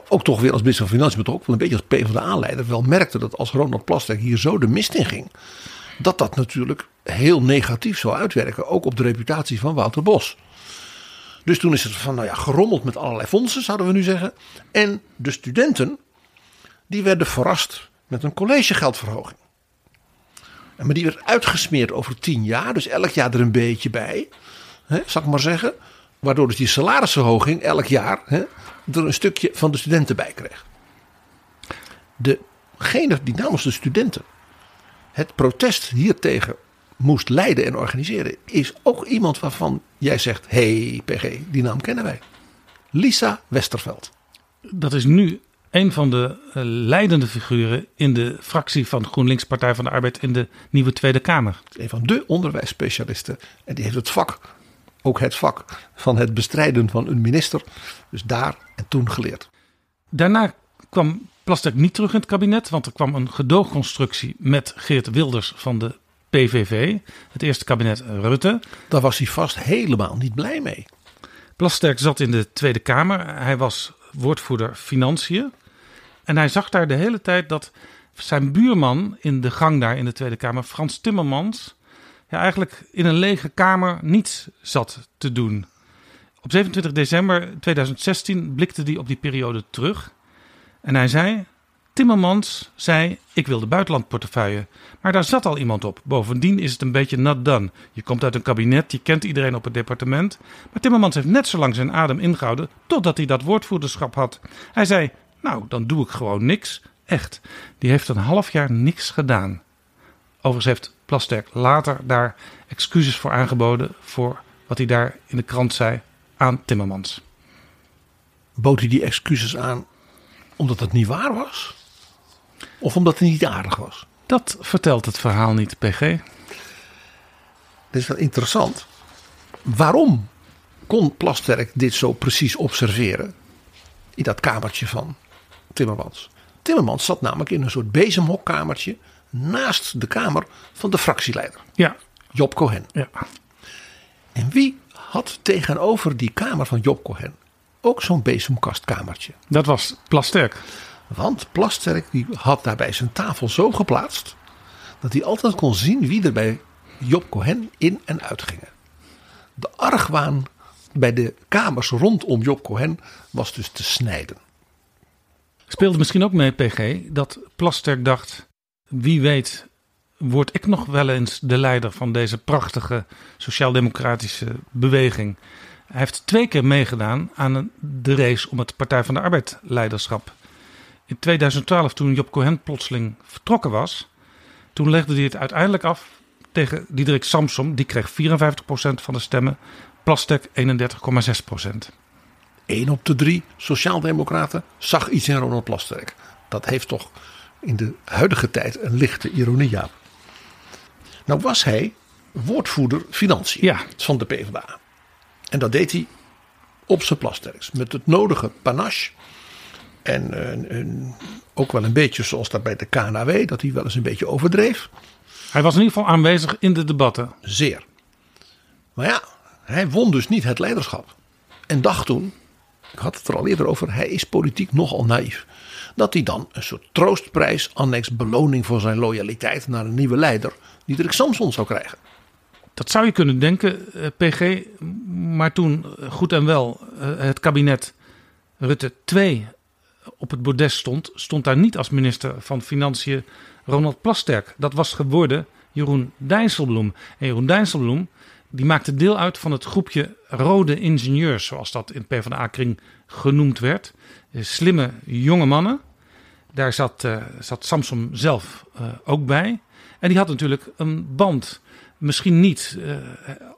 ook- toch weer als minister van Financiën, ook wel een beetje als PvdA-leider, wel merkte dat als Ronald Plasterk hier zo de mist in ging, dat dat natuurlijk heel negatief zou uitwerken, ook op de reputatie van Wouter Bos. Dus toen is het van, nou ja, gerommeld met allerlei fondsen, zouden we nu zeggen. En de studenten, die werden verrast met een collegegeldverhoging. Maar die werd uitgesmeerd over tien jaar. Dus elk jaar er een beetje bij. Hè, zal ik maar zeggen. Waardoor dus die salarisverhoging elk jaar hè, er een stukje van de studenten bij kreeg. Degene die namens de studenten het protest hiertegen moest leiden en organiseren. Is ook iemand waarvan jij zegt. hey, PG, die naam kennen wij. Lisa Westerveld. Dat is nu een van de eh, leidende figuren in de fractie van GroenLinks Partij van de Arbeid in de nieuwe Tweede Kamer. Een van de onderwijsspecialisten. En die heeft het vak, ook het vak van het bestrijden van een minister. Dus daar en toen geleerd. Daarna kwam Plasterk niet terug in het kabinet, want er kwam een gedoogconstructie met Geert Wilders van de PVV, het eerste kabinet Rutte. Daar was hij vast helemaal niet blij mee. Plasterk zat in de Tweede Kamer. Hij was woordvoerder Financiën. En hij zag daar de hele tijd dat zijn buurman in de gang daar in de Tweede Kamer, Frans Timmermans, ja, eigenlijk in een lege kamer niets zat te doen. Op 27 december 2016 blikte hij op die periode terug. En hij zei: Timmermans zei: Ik wil de buitenlandportefeuille. Maar daar zat al iemand op. Bovendien is het een beetje not done. Je komt uit een kabinet, je kent iedereen op het departement. Maar Timmermans heeft net zo lang zijn adem ingehouden. totdat hij dat woordvoerderschap had. Hij zei: Nou, dan doe ik gewoon niks. Echt. Die heeft een half jaar niks gedaan. Overigens heeft Plasterk later daar excuses voor aangeboden. voor wat hij daar in de krant zei aan Timmermans. Bood hij die excuses aan omdat het niet waar was? Of omdat hij niet aardig was? Dat vertelt het verhaal niet, PG. Dit is wel interessant. Waarom kon Plasterk dit zo precies observeren? In dat kamertje van Timmermans. Timmermans zat namelijk in een soort bezemhokkamertje naast de kamer van de fractieleider, Ja, Job Cohen. ja. En wie had tegenover die kamer van Job Cohen ook zo'n bezemkastkamertje? dat was Plasterk. Want Plasterk die had daarbij zijn tafel zo geplaatst dat hij altijd kon zien wie er bij Job Cohen in en uit gingen. De argwaan bij de kamers rondom Job Cohen was dus te snijden. Speelde misschien ook mee, PG, dat Plasterk dacht: wie weet word ik nog wel eens de leider van deze prachtige sociaal-democratische beweging. Hij heeft twee keer meegedaan aan de race om het Partij van de Arbeid leiderschap. In 2012, toen Job Cohen plotseling vertrokken was, toen legde hij het uiteindelijk af tegen Diederik Samsom. Die kreeg 54% van de stemmen, Plastek 31,6%. 1 op de drie sociaaldemocraten zag iets in Ronald Plasterk. Dat heeft toch in de huidige tijd een lichte ironie, Jaap. Nou was hij woordvoerder financiën Ja. van de PvdA. En dat deed hij op zijn plasterks. Met het nodige panache. En eh, ook wel een beetje zoals dat bij de KNW. Dat hij wel eens een beetje overdreef. Hij was in ieder geval aanwezig in de debatten. Zeer. Maar ja, hij won dus niet het leiderschap. En dacht toen, ik had het er al eerder over, hij is politiek nogal naïef. Dat hij dan een soort troostprijs, annex beloning voor zijn loyaliteit naar een nieuwe leider, Diederik Samson zou krijgen. Dat zou je kunnen denken, eh, PG. Maar toen eh, goed en wel eh, het kabinet Rutte 2 op het bordes stond, stond daar niet als minister van Financiën Ronald Plasterk. Dat was geworden Jeroen Dijsselbloem. En Jeroen Dijsselbloem die maakte deel uit van het groepje Rode Ingenieurs, zoals dat in PvdA-kring genoemd werd. Eh, Slimme jonge mannen. Daar zat, eh, zat zelf eh, ook bij. En die had natuurlijk een band. Misschien niet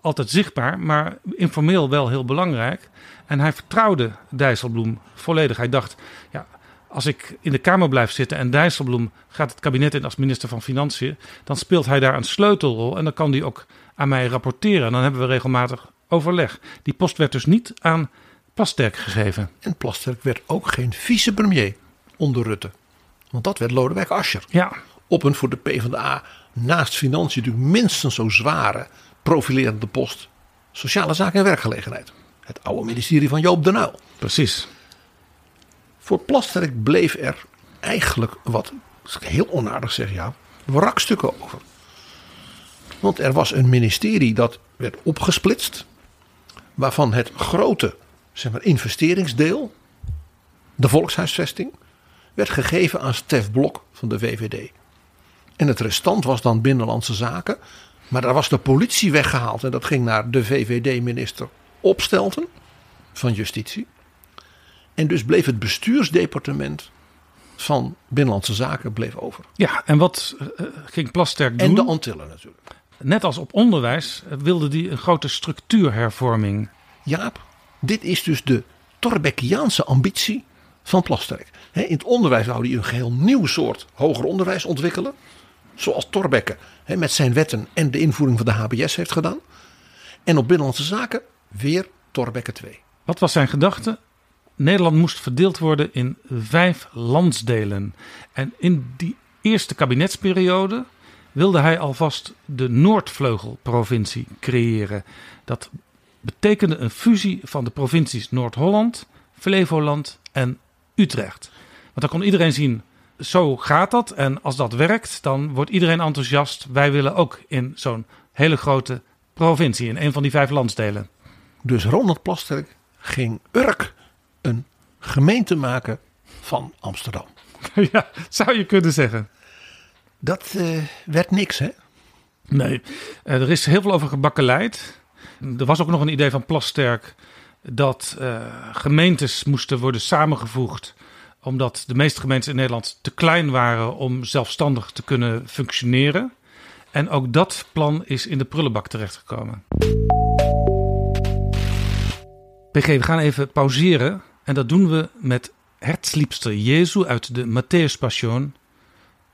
altijd zichtbaar, maar informeel wel heel belangrijk. En hij vertrouwde Dijsselbloem volledig. Hij dacht, ja, als ik in de Kamer blijf zitten en Dijsselbloem gaat het kabinet in als minister van Financiën, dan speelt hij daar een sleutelrol en dan kan hij ook aan mij rapporteren. En dan hebben we regelmatig overleg. Die post werd dus niet aan Plasterk gegeven. En Plasterk werd ook geen vicepremier onder Rutte. Want dat werd Lodewijk Asscher. Ja, Op een voor de PvdA naast financiën natuurlijk minstens zo zware profilerende post. Sociale zaken en werkgelegenheid. Het oude ministerie van Joop den Uyl. precies. Voor Plasterk bleef er eigenlijk wat, als ik heel onaardig zeg ja, wrakstukken over. Want er was een ministerie dat werd opgesplitst. Waarvan het grote zeg maar, investeringsdeel, de volkshuisvesting, werd gegeven aan Stef Blok van de VVD. En het restant was dan binnenlandse zaken. Maar daar was de politie weggehaald en dat ging naar de VVD-minister Opstelten van Justitie. En dus bleef het bestuursdepartement van Binnenlandse Zaken bleef over. Ja, en wat eh, ging Plasterk doen? En de Antillen natuurlijk. Net als op onderwijs wilde hij een grote structuurhervorming. Jaap, dit is dus de Torbeckiaanse ambitie van Plasterk. In het onderwijs wou hij een geheel nieuw soort hoger onderwijs ontwikkelen. Zoals Torbekke met zijn wetten en de invoering van de HBS heeft gedaan. En op Binnenlandse Zaken weer Torbekke 2. Wat was zijn gedachte? Nederland moest verdeeld worden in vijf landsdelen. En in die eerste kabinetsperiode wilde hij alvast de Noordvleugelprovincie creëren. Dat betekende een fusie van de provincies Noord-Holland, Flevoland en Utrecht. Want dan kon iedereen zien, zo gaat dat. En als dat werkt, dan wordt iedereen enthousiast. Wij willen ook in zo'n hele grote provincie, in een van die vijf landsdelen. Dus Ronald Plasterk ging Urk een gemeente maken van Amsterdam. [laughs] Ja, zou je kunnen zeggen. Dat eh, werd niks hè. Nee, eh, er is heel veel over gebakkeleid. Er was ook nog een idee van Plasterk dat eh, gemeentes moesten worden samengevoegd omdat de meeste gemeentes in Nederland te klein waren om zelfstandig te kunnen functioneren. En ook dat plan is in de prullenbak terechtgekomen. PG, we gaan even pauzeren. En dat doen we met Herzliebster Jezu uit de Matthäus Passion.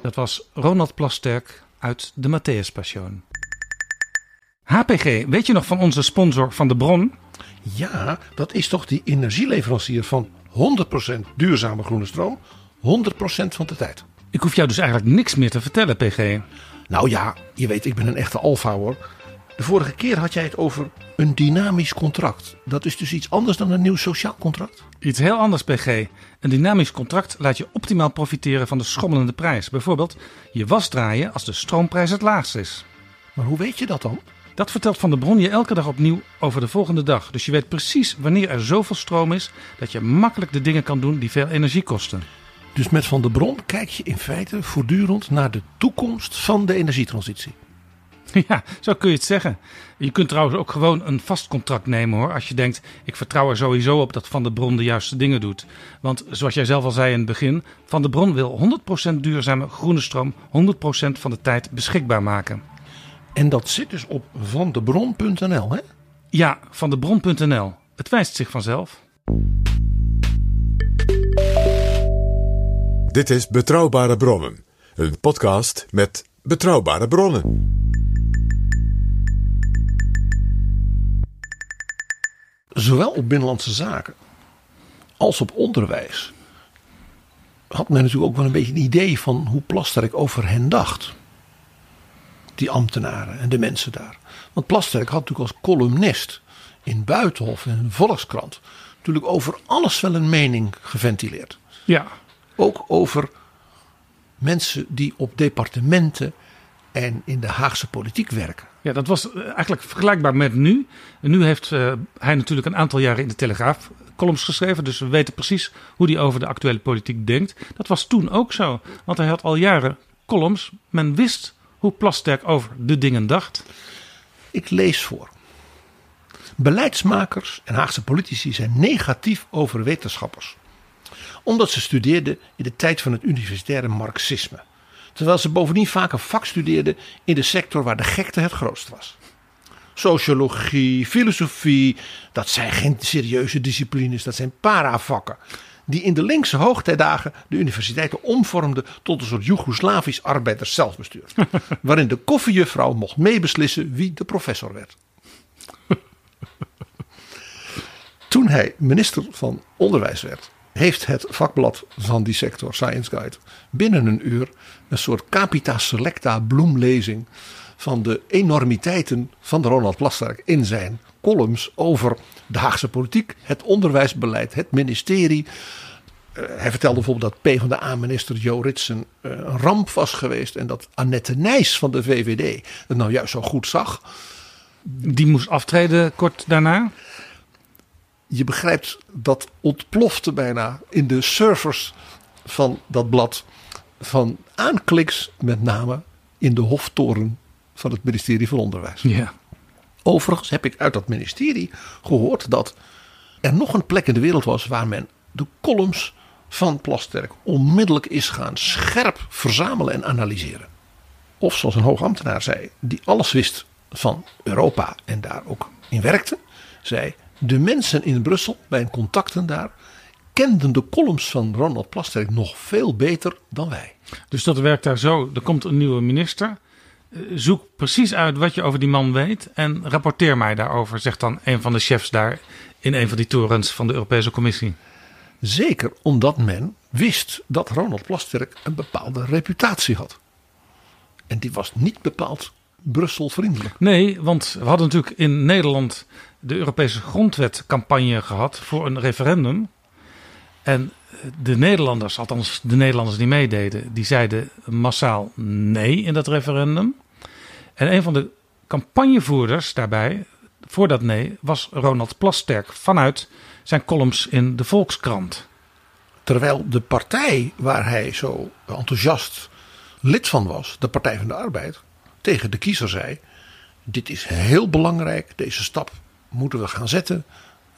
Dat was Ronald Plasterk uit de Matthäus Passion. HPG, weet je nog van onze sponsor Van de Bron? Ja, dat is toch die energieleverancier van 100% duurzame groene stroom, 100% van de tijd. Ik hoef jou dus eigenlijk niks meer te vertellen, PG. Nou ja, je weet, ik ben een echte alfa hoor. De vorige keer had jij het over een dynamisch contract. Dat is dus iets anders dan een nieuw sociaal contract. Iets heel anders, PG. Een dynamisch contract laat je optimaal profiteren van de schommelende prijs. Bijvoorbeeld je was draaien als de stroomprijs het laagst is. Maar hoe weet je dat dan? Dat vertelt Van der Bron je elke dag opnieuw over de volgende dag. Dus je weet precies wanneer er zoveel stroom is dat je makkelijk de dingen kan doen die veel energie kosten. Dus met Van der Bron kijk je in feite voortdurend naar de toekomst van de energietransitie. [laughs] Ja, zo kun je het zeggen. Je kunt trouwens ook gewoon een vast contract nemen hoor. Als je denkt, ik vertrouw er sowieso op dat Van der Bron de juiste dingen doet. Want zoals jij zelf al zei in het begin, Van der Bron wil 100% duurzame groene stroom 100% van de tijd beschikbaar maken. En dat zit dus op vandebron.nl, hè? Ja, van debron.nl. Het wijst zich vanzelf. Dit is Betrouwbare Bronnen, een podcast met betrouwbare bronnen. Zowel op binnenlandse zaken als op onderwijs had men natuurlijk ook wel een beetje een idee van hoe Plasterk over hen dacht. Die ambtenaren en de mensen daar. Want Plasterk had natuurlijk als columnist in Buitenhof en Volkskrant natuurlijk over alles wel een mening geventileerd. Ja, Ook over mensen die op departementen en in de Haagse politiek werken. ja dat was eh, eigenlijk vergelijkbaar met nu. En nu heeft eh, hij natuurlijk een aantal jaren in de Telegraaf columns geschreven. Dus we weten precies hoe hij over de actuele politiek denkt. Dat was toen ook zo. Want hij had al jaren columns. Men wist hoe Plasterk over de dingen dacht. Ik lees voor. Beleidsmakers en Haagse politici zijn negatief over wetenschappers. Omdat ze studeerden in de tijd van het universitaire marxisme. Terwijl ze bovendien vaak een vak studeerden in de sector waar de gekte het grootst was. Sociologie, filosofie, dat zijn geen serieuze disciplines, dat zijn paravakken. Die in de linkse hoogtijdagen de universiteiten omvormden tot een soort Joegoslavisch arbeiders zelfbestuur. [laughs] waarin de koffiejuffrouw mocht meebeslissen wie de professor werd. Toen hij minister van Onderwijs werd, heeft het vakblad van die sector, Science Guide, binnen een uur een soort capita selecta bloemlezing van de enormiteiten van de Ronald Plasterk in zijn columns over de Haagse politiek, het onderwijsbeleid, het ministerie. Eh, hij vertelde bijvoorbeeld dat PvdA-minister Jo Ritsen eh, een ramp was geweest en dat Annette Nijs van de VVD het nou juist zo goed zag. Die moest aftreden kort daarna. je begrijpt dat ontplofte bijna in de servers van dat blad van aankliks, met name in de hoftoren van het ministerie van Onderwijs. Ja. Overigens heb ik uit dat ministerie gehoord dat er nog een plek in de wereld was waar men de columns van Plasterk onmiddellijk is gaan scherp verzamelen en analyseren. Of zoals een hoogambtenaar zei, die alles wist van Europa en daar ook in werkte, zei: De mensen in Brussel, bij een contacten daar, kenden de columns van Ronald Plasterk nog veel beter dan wij. Dus dat werkt daar zo. Er komt een nieuwe minister. Zoek precies uit wat je over die man weet en rapporteer mij daarover, zegt dan een van de chefs daar in een van die torens van de Europese Commissie. Zeker omdat men wist dat Ronald Plasterk een bepaalde reputatie had. En die was niet bepaald Brussel vriendelijk. Nee, want we hadden natuurlijk in Nederland de Europese grondwetcampagne gehad voor een referendum. En de Nederlanders, althans de Nederlanders die meededen, die zeiden massaal nee in dat referendum. En een van de campagnevoerders daarbij, voor dat nee, was Ronald Plasterk vanuit zijn columns in de Volkskrant. Terwijl de partij waar hij zo enthousiast lid van was, de Partij van de Arbeid, tegen de kiezer zei: Dit is heel belangrijk, deze stap moeten we gaan zetten.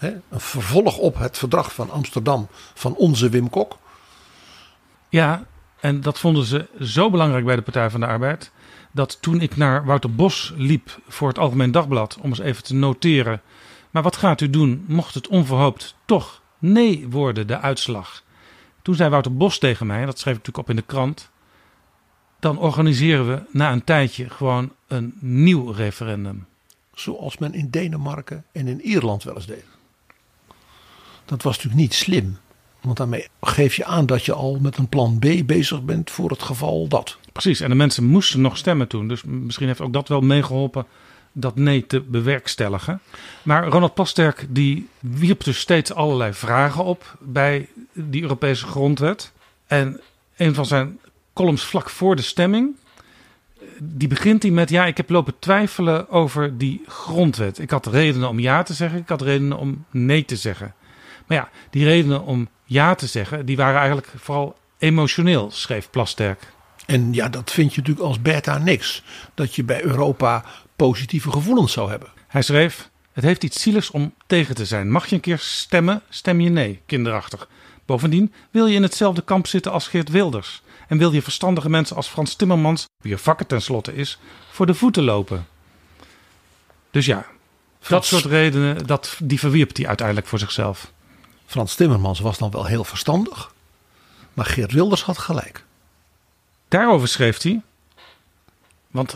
Hè, een vervolg op het verdrag van Amsterdam van onze Wim Kok. Ja, en dat vonden ze zo belangrijk bij de Partij van de Arbeid. Dat toen ik naar Wouter Bos liep voor het Algemeen Dagblad om eens even te noteren. Maar wat gaat u doen mocht het onverhoopt toch nee worden, de uitslag? Toen zei Wouter Bos tegen mij, dat schreef ik natuurlijk op in de krant. dan organiseren we na een tijdje gewoon een nieuw referendum. Zoals men in Denemarken en in Ierland wel eens deed. Dat was natuurlijk niet slim. Want daarmee geef je aan dat je al met een plan B bezig bent voor het geval dat. Precies, en de mensen moesten nog stemmen toen. Dus misschien heeft ook dat wel meegeholpen dat nee te bewerkstelligen. Maar Ronald Plasterk die wierp dus steeds allerlei vragen op bij die Europese grondwet. En een van zijn columns vlak voor de stemming, die begint hij met: Ja, ik heb lopen twijfelen over die grondwet. Ik had redenen om ja te zeggen, ik had redenen om nee te zeggen. Maar ja, die redenen om ja te zeggen, die waren eigenlijk vooral emotioneel, schreef Plasterk. En ja, dat vind je natuurlijk als beta niks. Dat je bij Europa positieve gevoelens zou hebben. Hij schreef: Het heeft iets zieligs om tegen te zijn. Mag je een keer stemmen, stem je nee, kinderachtig. Bovendien wil je in hetzelfde kamp zitten als Geert Wilders. En wil je verstandige mensen als Frans Timmermans, wier vak het tenslotte is, voor de voeten lopen. Dus ja, dat Dat- soort redenen, dat, die verwierp hij uiteindelijk voor zichzelf. Frans Timmermans was dan wel heel verstandig. Maar Geert Wilders had gelijk. Daarover schreef hij. Want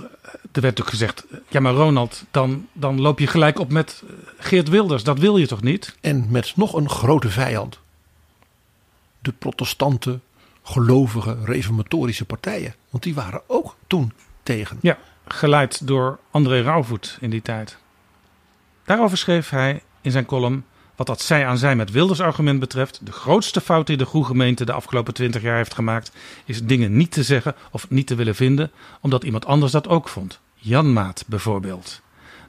er werd ook gezegd: ja, maar Ronald, dan, dan loop je gelijk op met Geert Wilders. Dat wil je toch niet? En met nog een grote vijand. De protestante, gelovige, reformatorische partijen. Want die waren ook toen tegen. Ja, geleid door André Rauwvoet in die tijd. Daarover schreef hij in zijn column. Wat dat zij aan zij met Wilders argument betreft, de grootste fout die de goede gemeente de afgelopen twintig jaar heeft gemaakt, is dingen niet te zeggen of niet te willen vinden, omdat iemand anders dat ook vond. Jan Maat bijvoorbeeld.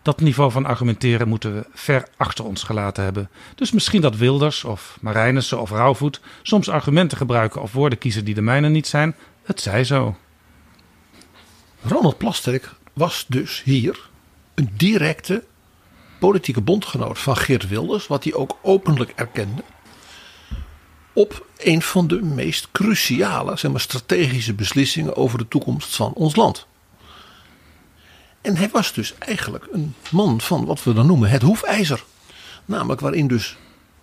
Dat niveau van argumenteren moeten we ver achter ons gelaten hebben. Dus misschien dat Wilders of Marijnissen of Rauwvoet soms argumenten gebruiken of woorden kiezen die de mijne niet zijn. Het zij zo. Ronald Plasterk was dus hier een directe politieke bondgenoot van Geert Wilders. Wat hij ook openlijk erkende. Op een van de meest cruciale, zeg maar, strategische beslissingen over de toekomst van ons land. En hij was dus eigenlijk een man van wat we dan noemen het hoefijzer. Namelijk waarin dus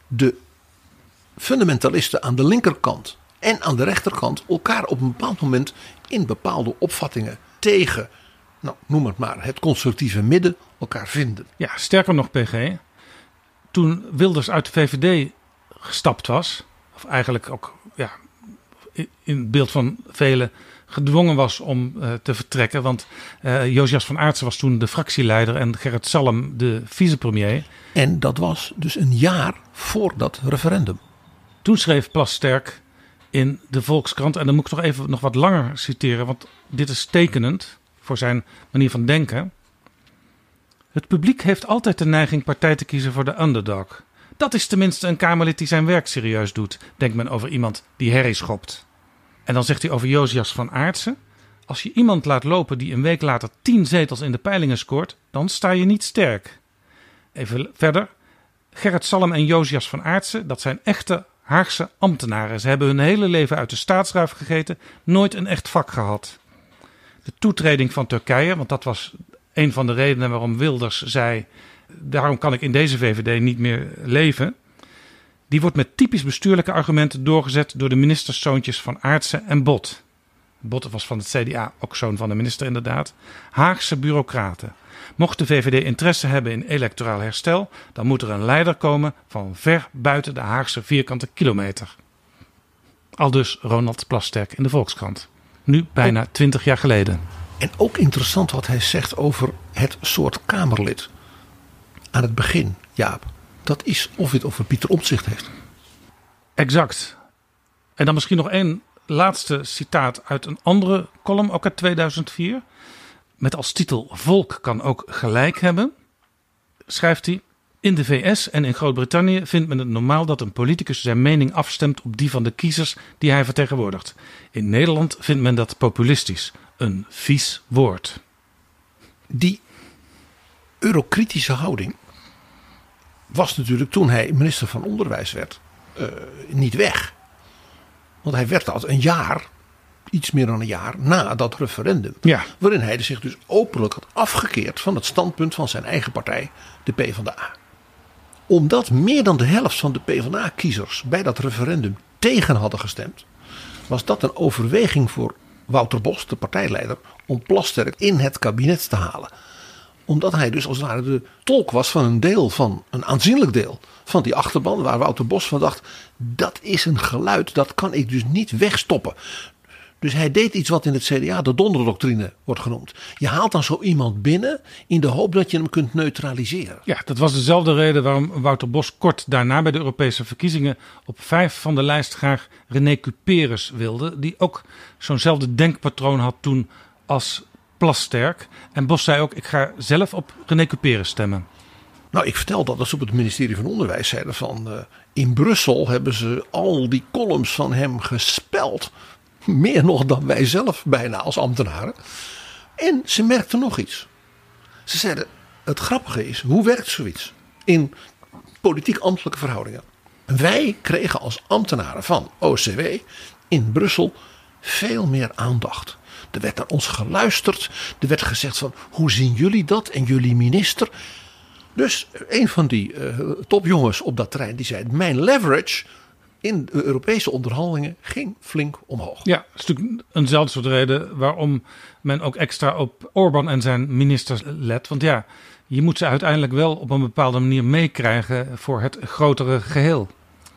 de fundamentalisten aan de linkerkant en aan de rechterkant elkaar op een bepaald moment in bepaalde opvattingen tegen, nou noem het maar, het constructieve midden elkaar vinden. Ja, sterker nog, PG. Toen Wilders uit de VVD gestapt was, of eigenlijk ook ja, in- het beeld van velen gedwongen was om eh, te vertrekken. Want eh Josias van Aartsen was toen de fractieleider en Gerrit Salm de vicepremier. En dat was dus een jaar voor dat referendum. Toen schreef Plasterk in de Volkskrant, en dan moet ik nog even nog wat langer citeren, want dit is tekenend voor zijn manier van denken. Het publiek heeft altijd de neiging partij te kiezen voor de underdog. Dat is tenminste een Kamerlid die zijn werk serieus doet, denkt men over iemand die herrie schopt. En dan zegt hij over Josias van Aartsen. Als je iemand laat lopen die een week later tien zetels in de peilingen scoort, dan sta je niet sterk. Even verder. Gerrit Salm en Josias van Aartsen, dat zijn echte Haagse ambtenaren. Ze hebben hun hele leven uit de staatsruif gegeten, nooit een echt vak gehad. De toetreding van Turkije, want dat was een van de redenen waarom Wilders zei: daarom kan ik in deze VVD niet meer leven. Die wordt met typisch bestuurlijke argumenten doorgezet door de ministerszoontjes van Aartsen en Bot. Bot was van het CDA, ook zoon van de minister inderdaad. Haagse bureaucraten. Mocht de VVD interesse hebben in electoraal herstel, dan moet er een leider komen van ver buiten de Haagse vierkante kilometer. Aldus Ronald Plasterk in de Volkskrant. Nu bijna twintig jaar geleden. En ook interessant wat hij zegt over het soort Kamerlid. Aan het begin, Jaap. Dat is of het over Pieter Omtzigt heeft. Exact. En dan misschien nog één laatste citaat uit een andere column, ook uit 2004. Met als titel Volk kan ook gelijk hebben. Schrijft hij. In de VS en in Groot-Brittannië vindt men het normaal dat een politicus zijn mening afstemt op die van de kiezers die hij vertegenwoordigt. In Nederland vindt men dat populistisch. Een vies woord. Die eurokritische houding was natuurlijk toen hij minister van Onderwijs werd eh, niet weg. Want hij werd dat een jaar, iets meer dan een jaar na dat referendum. Ja. Waarin hij zich dus openlijk had afgekeerd van het standpunt van zijn eigen partij, de PvdA. Omdat meer dan de helft van de PvdA-kiezers bij dat referendum tegen hadden gestemd, was dat een overweging voor Wouter Bos, de partijleider, om Plasterk in het kabinet te halen. Omdat hij dus als het ware de tolk was van een deel van, een aanzienlijk deel van die achterban. Waar Wouter Bos van dacht, dat is een geluid, dat kan ik dus niet wegstoppen. Dus hij deed iets wat in het CDA de donderdoctrine wordt genoemd. Je haalt dan zo iemand binnen in de hoop dat je hem kunt neutraliseren. Ja, dat was dezelfde reden waarom Wouter Bos kort daarna bij de Europese verkiezingen op vijf van de lijst graag René Cuperus wilde. Die ook zo'nzelfde denkpatroon had toen als Plasterk. En Bos zei ook, ik ga zelf op René Cuperus stemmen. Nou, ik vertel dat als ze op het ministerie van Onderwijs zeiden van... eh, in Brussel hebben ze al die columns van hem gespeld. Meer nog dan wij zelf bijna als ambtenaren. En ze merkten nog iets. Ze zeiden, het grappige is, hoe werkt zoiets in politiek-ambtelijke verhoudingen? Wij kregen als ambtenaren van OCW in Brussel veel meer aandacht. Er werd naar ons geluisterd. Er werd gezegd van, hoe zien jullie dat? En jullie minister? Dus een van die eh, topjongens op dat terrein die zei: Mijn leverage in de Europese onderhandelingen ging flink omhoog. Ja, dat is natuurlijk eenzelfde soort reden waarom men ook extra op Orbán en zijn ministers let. Want ja, je moet ze uiteindelijk wel op een bepaalde manier meekrijgen voor het grotere geheel.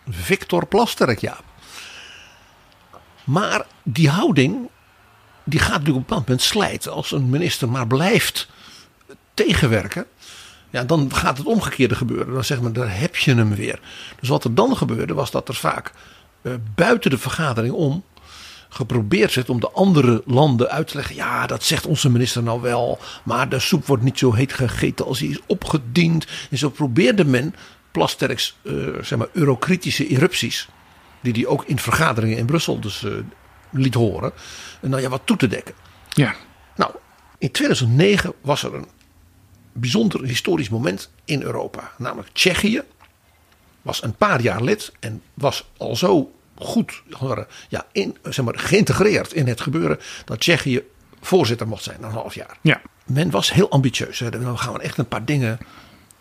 Victor Plasterk, ja. Maar die houding, die gaat natuurlijk op een bepaald moment slijten. Als een minister maar blijft tegenwerken, ja, dan gaat het omgekeerde gebeuren. Dan zeg maar, daar heb je hem weer. Dus wat er dan gebeurde, was dat er vaak eh, buiten de vergadering om geprobeerd werd om de andere landen uit te leggen. Ja, dat zegt onze minister nou wel. Maar de soep wordt niet zo heet gegeten als die is opgediend. En zo probeerde men Plasterks eh, zeg maar, eurokritische erupties. Die hij ook in vergaderingen in Brussel dus eh, liet horen. En nou ja, wat toe te dekken. Ja, Nou, in 2009 was er een bijzonder historisch moment in Europa. Namelijk Tsjechië was een paar jaar lid en was al zo goed ja, in, zeg maar, geïntegreerd in het gebeuren dat Tsjechië voorzitter mocht zijn na een half jaar. ja. Men was heel ambitieus. Hè. We gaan echt een paar dingen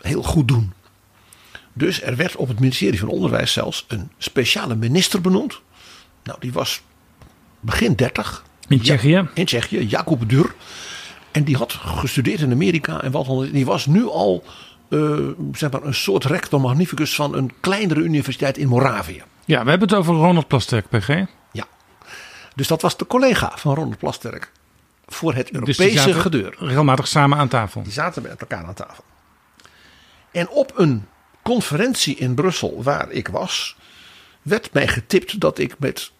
heel goed doen. Dus er werd op het ministerie van Onderwijs zelfs een speciale minister benoemd. Nou, die was begin 30. In Tsjechië? Ja, in Tsjechië, Jacob Dur. En die had gestudeerd in Amerika en wat dan. Die was nu al eh, zeg maar een soort rector magnificus van een kleinere universiteit in Moravië. Ja, we hebben het over Ronald Plasterk, PG. Ja. Dus dat was de collega van Ronald Plasterk voor het Dus Europese die gedeur. regelmatig samen aan tafel. Die zaten met elkaar aan tafel. En op een conferentie in Brussel waar ik was, werd mij getipt dat ik met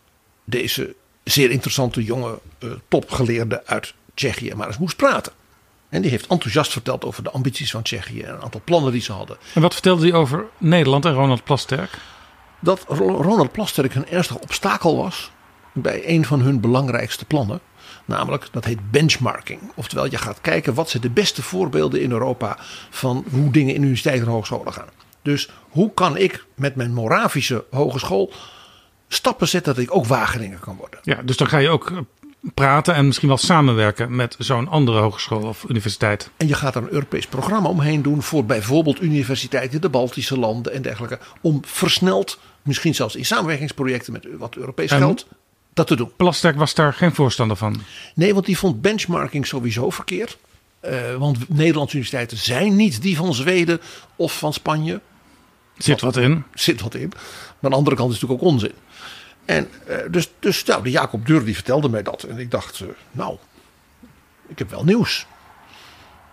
deze zeer interessante jonge eh, topgeleerde uit Tsjechië maar eens moest praten. En die heeft enthousiast verteld over de ambities van Tsjechië en een aantal plannen die ze hadden. En wat vertelde hij over Nederland en Ronald Plasterk? Dat Ro- Ronald Plasterk een ernstig obstakel was bij een van hun belangrijkste plannen. Namelijk, dat heet benchmarking. Oftewel, je gaat kijken wat zijn de beste voorbeelden in Europa van hoe dingen in universiteiten en hogescholen gaan. Dus hoe kan ik met mijn Moravische hogeschool stappen zetten dat ik ook Wageningen kan worden? Ja, dus dan ga je ook eh, praten en misschien wel samenwerken met zo'n andere hogeschool of universiteit. En je gaat er een Europees programma omheen doen voor bijvoorbeeld universiteiten in de Baltische landen en dergelijke. Om versneld, misschien zelfs in samenwerkingsprojecten met wat Europees En- geld, dat te doen. Plasterk was daar geen voorstander van. Nee, want die vond benchmarking sowieso verkeerd. Eh, want Nederlandse universiteiten zijn niet die van Zweden of van Spanje. Zit wat in. Zit wat in. Maar aan de andere kant is het natuurlijk ook onzin. En eh, dus, dus nou, de Jacob Deur die vertelde mij dat. En ik dacht, eh, nou, ik heb wel nieuws.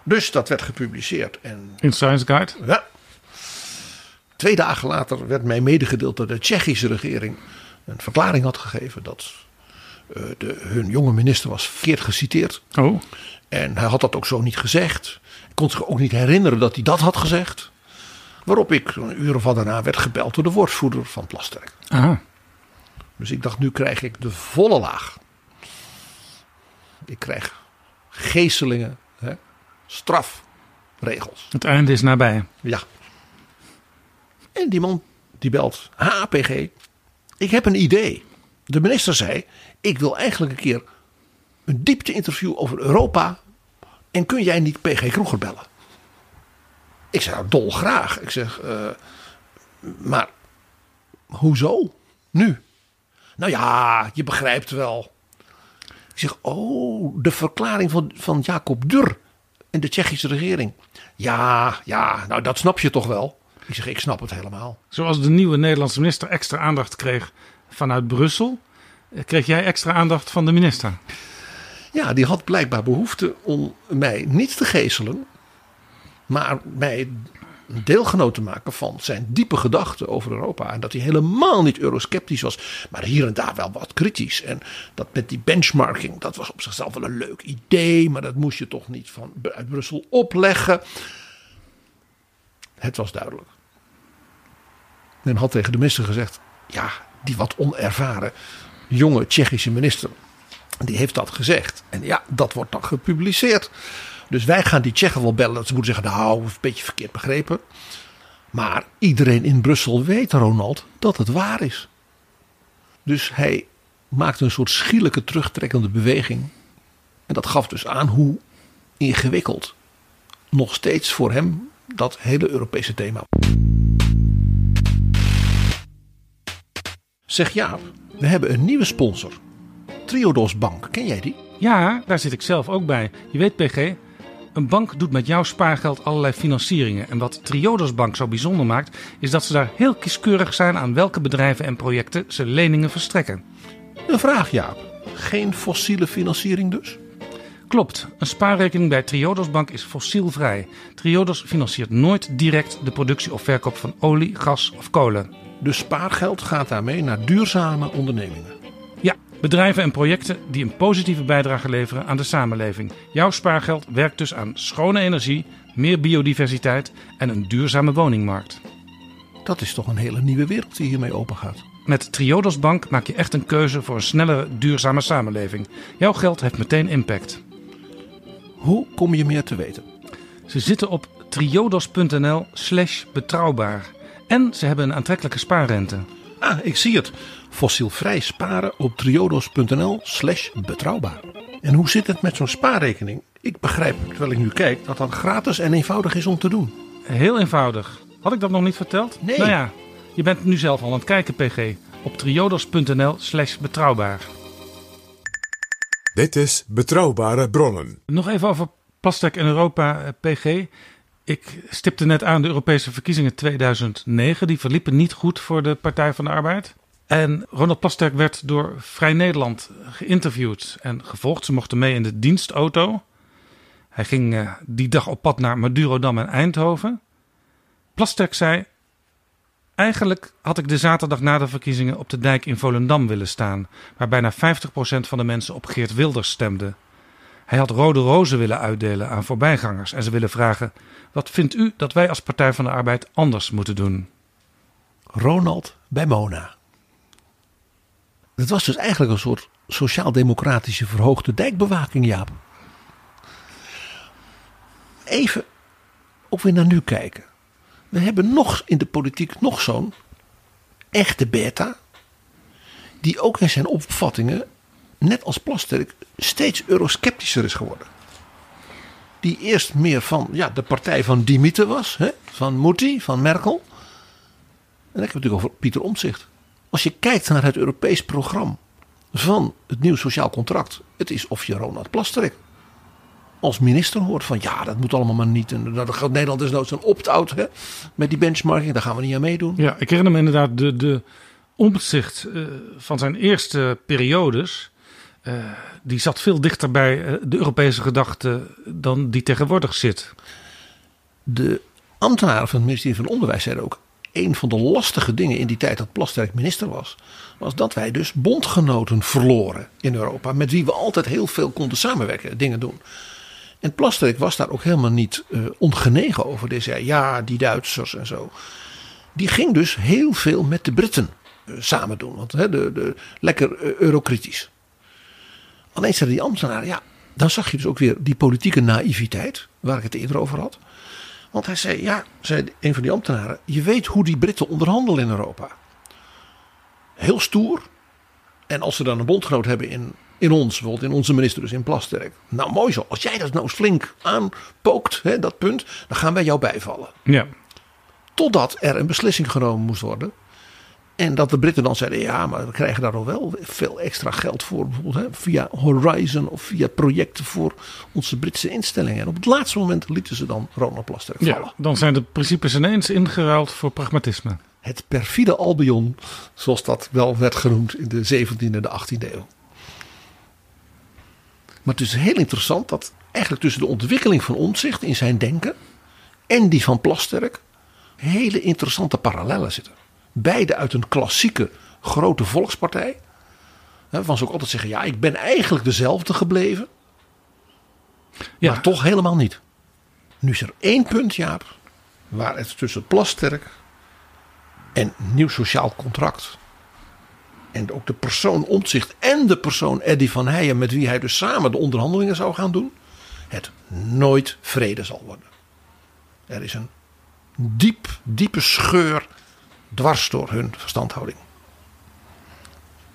Dus dat werd gepubliceerd. En In Science Guide. ja. Twee dagen later werd mij medegedeeld dat de Tsjechische regering een verklaring had gegeven dat eh, de, hun jonge minister was verkeerd geciteerd. Oh, En hij had dat ook zo niet gezegd. Ik kon zich ook niet herinneren dat hij dat had gezegd. Waarop ik een uur of wat daarna werd gebeld door de woordvoerder van Plasterk. aha. Dus ik dacht, nu krijg ik de volle laag. Ik krijg geestelingen, hè, strafregels. Het einde is nabij. Ja. En die man die belt. HPG, ik heb een idee. De minister zei, ik wil eigenlijk een keer een diepte-interview over Europa. En kun jij niet PG Kroeger bellen? Ik zei, nou, dolgraag. Ik zeg, eh, maar hoezo? Nu? Nou ja, je begrijpt wel. Ik zeg, oh, de verklaring van, van Jacob Dur en de Tsjechische regering. Ja, ja, nou dat snap je toch wel. Ik zeg, ik snap het helemaal. Zoals de nieuwe Nederlandse minister extra aandacht kreeg vanuit Brussel, eh, kreeg jij extra aandacht van de minister. Ja, die had blijkbaar behoefte om mij niet te geeselen, maar mij deelgenoot te maken van zijn diepe gedachten over Europa. En dat hij helemaal niet eurosceptisch was, maar hier en daar wel wat kritisch. En dat met die benchmarking, dat was op zichzelf wel een leuk idee, maar dat moest je toch niet van uit Brussel opleggen. Het was duidelijk. Men had tegen de minister gezegd: ja, die wat onervaren jonge Tsjechische minister, die heeft dat gezegd. En ja, dat wordt dan gepubliceerd. Dus wij gaan die Tsjechen wel bellen. Dat ze moeten zeggen, nou, een beetje verkeerd begrepen. Maar iedereen in Brussel weet, Ronald, dat het waar is. Dus hij maakte een soort schielijke terugtrekkende beweging. En dat gaf dus aan hoe ingewikkeld nog steeds voor hem dat hele Europese thema. Zeg Jaap, we hebben een nieuwe sponsor. Triodos Bank, ken jij die? Ja, daar zit ik zelf ook bij. Je weet, PG, een bank doet met jouw spaargeld allerlei financieringen. En wat Triodos Bank zo bijzonder maakt, is dat ze daar heel kieskeurig zijn aan welke bedrijven en projecten ze leningen verstrekken. Een vraag Jaap. Geen fossiele financiering dus? Klopt, een spaarrekening bij Triodos Bank is fossielvrij. Triodos financiert nooit direct de productie of verkoop van olie, gas of kolen. Dus spaargeld gaat daarmee naar duurzame ondernemingen. Bedrijven en projecten die een positieve bijdrage leveren aan de samenleving. Jouw spaargeld werkt dus aan schone energie, meer biodiversiteit en een duurzame woningmarkt. Dat is toch een hele nieuwe wereld die hiermee opengaat. Met Triodos Bank maak je echt een keuze voor een snellere, duurzame samenleving. Jouw geld heeft meteen impact. Hoe kom je meer te weten? Ze zitten op triodos.nl slash betrouwbaar. En ze hebben een aantrekkelijke spaarrente. Ah, ik zie het. Fossielvrij sparen op triodos.nl slash betrouwbaar. En hoe zit het met zo'n spaarrekening? Ik begrijp, terwijl ik nu kijk, dat dat gratis en eenvoudig is om te doen. Heel eenvoudig. Had ik dat nog niet verteld? Nee. Nou ja, je bent nu zelf al aan het kijken, PG. Op triodos.nl slash betrouwbaar. Dit is Betrouwbare Bronnen. Nog even over Plastic in Europa, eh, PG. Ik stipte net aan de Europese verkiezingen 2009. Die verliepen niet goed voor de Partij van de Arbeid. En Ronald Plasterk werd door Vrij Nederland geïnterviewd en gevolgd. Ze mochten mee in de dienstauto. Hij ging eh, die dag op pad naar Madurodam en Eindhoven. Plasterk zei... Eigenlijk had ik de zaterdag na de verkiezingen op de dijk in Volendam willen staan... waar bijna 50% van de mensen op Geert Wilders stemde. Hij had rode rozen willen uitdelen aan voorbijgangers en ze willen vragen: wat vindt u dat wij als Partij van de Arbeid anders moeten doen? Ronald bij Mona. Het was dus eigenlijk een soort sociaal-democratische verhoogde dijkbewaking, Jaap. Even ook weer naar nu kijken. We hebben nog in de politiek nog zo'n echte beta. Die ook in zijn opvattingen, net als Plasterk, steeds eurosceptischer is geworden. Die eerst meer van ja, de partij van Dimitter was. Hè? Van Mutti, van Merkel. En ik heb het natuurlijk over Pieter Omtzigt. Als je kijkt naar het Europees programma van het nieuw sociaal contract. Het is of je Ronald Plasterk als minister hoort van ja, dat moet allemaal maar niet. En dat gaat Nederland is nou zo'n opt-out met die benchmarking. Daar gaan we niet aan meedoen. Ja, ik herinner me inderdaad de, de omzicht eh, van zijn eerste periodes. Eh, die zat veel dichter bij eh, de Europese gedachte dan die tegenwoordig zit. De ambtenaren van het ministerie van Onderwijs zeiden ook... een van de lastige dingen in die tijd dat Plasterk minister was... was dat wij dus bondgenoten verloren in Europa... met wie we altijd heel veel konden samenwerken, dingen doen. En Plasterk was daar ook helemaal niet uh, ongenegen over. Die zei, ja, die Duitsers en zo. Die ging dus heel veel met de Britten uh, samen doen. Want hè, de, de, lekker uh, eurokritisch. Alleen zeiden die ambtenaren, ja, dan zag je dus ook weer die politieke naïviteit, waar ik het eerder over had. Want hij zei, ja, zei een van die ambtenaren, je weet hoe die Britten onderhandelen in Europa. Heel stoer. En als ze dan een bondgenoot hebben in, in ons, bijvoorbeeld in onze minister, dus in Plasterk. Nou, mooi zo. Als jij dat nou flink aanpookt, hè, dat punt, dan gaan wij jou bijvallen. Ja. Totdat er een beslissing genomen moest worden. En dat de Britten dan zeiden, ja, maar we krijgen daar al wel veel extra geld voor. Bijvoorbeeld hè, via Horizon of via projecten voor onze Britse instellingen. En op het laatste moment lieten ze dan Ronald Plasterk vallen. Ja, dan zijn de principes ineens ingeruild voor pragmatisme. Het perfide Albion, zoals dat wel werd genoemd in de 17e en de 18e eeuw. Maar het is heel interessant dat eigenlijk tussen de ontwikkeling van Omtzigt in zijn denken en die van Plasterk hele interessante parallellen zitten. Beide uit een klassieke grote volkspartij. Waarvan ze ook altijd zeggen, ja, ik ben eigenlijk dezelfde gebleven. Ja. Maar toch helemaal niet. Nu is er één punt, Jaap, waar het tussen Plasterk en nieuw sociaal contract. En ook de persoon Omtzigt en de persoon Eddy van Heijen, met wie hij dus samen de onderhandelingen zou gaan doen, het nooit vrede zal worden. Er is een diep, diepe scheur dwars door hun verstandhouding.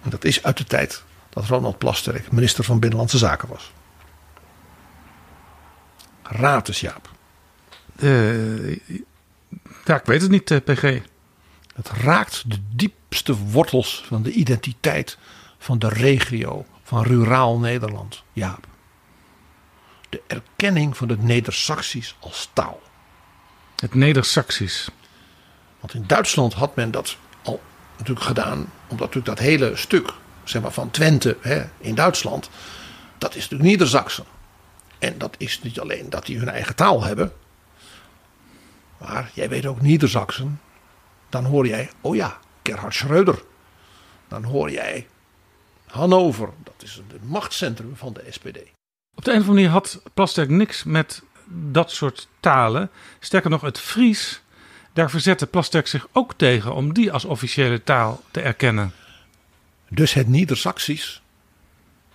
En dat is uit de tijd dat Ronald Plasterk minister van Binnenlandse Zaken was. Raad eens, Jaap. Eh, ja, ik weet het niet, eh, PG. Het raakt de diepste wortels van de identiteit van de regio, van ruraal Nederland. Jaap. De erkenning van het Neder-Saxisch als taal. Het Neder-Saxisch. Want in Duitsland had men dat al natuurlijk gedaan, omdat natuurlijk dat hele stuk zeg maar, van Twente hè, in Duitsland, dat is natuurlijk Niedersachsen. En dat is niet alleen dat die hun eigen taal hebben, maar jij weet ook Niedersachsen. Dan hoor jij, oh ja, Gerhard Schröder. Dan hoor jij Hannover, dat is het machtscentrum van de SPD. Op de een of andere manier had Plasterk niks met dat soort talen. Sterker nog, het Fries, daar verzette Plasterk zich ook tegen om die als officiële taal te erkennen. Dus het Niedersaksisch,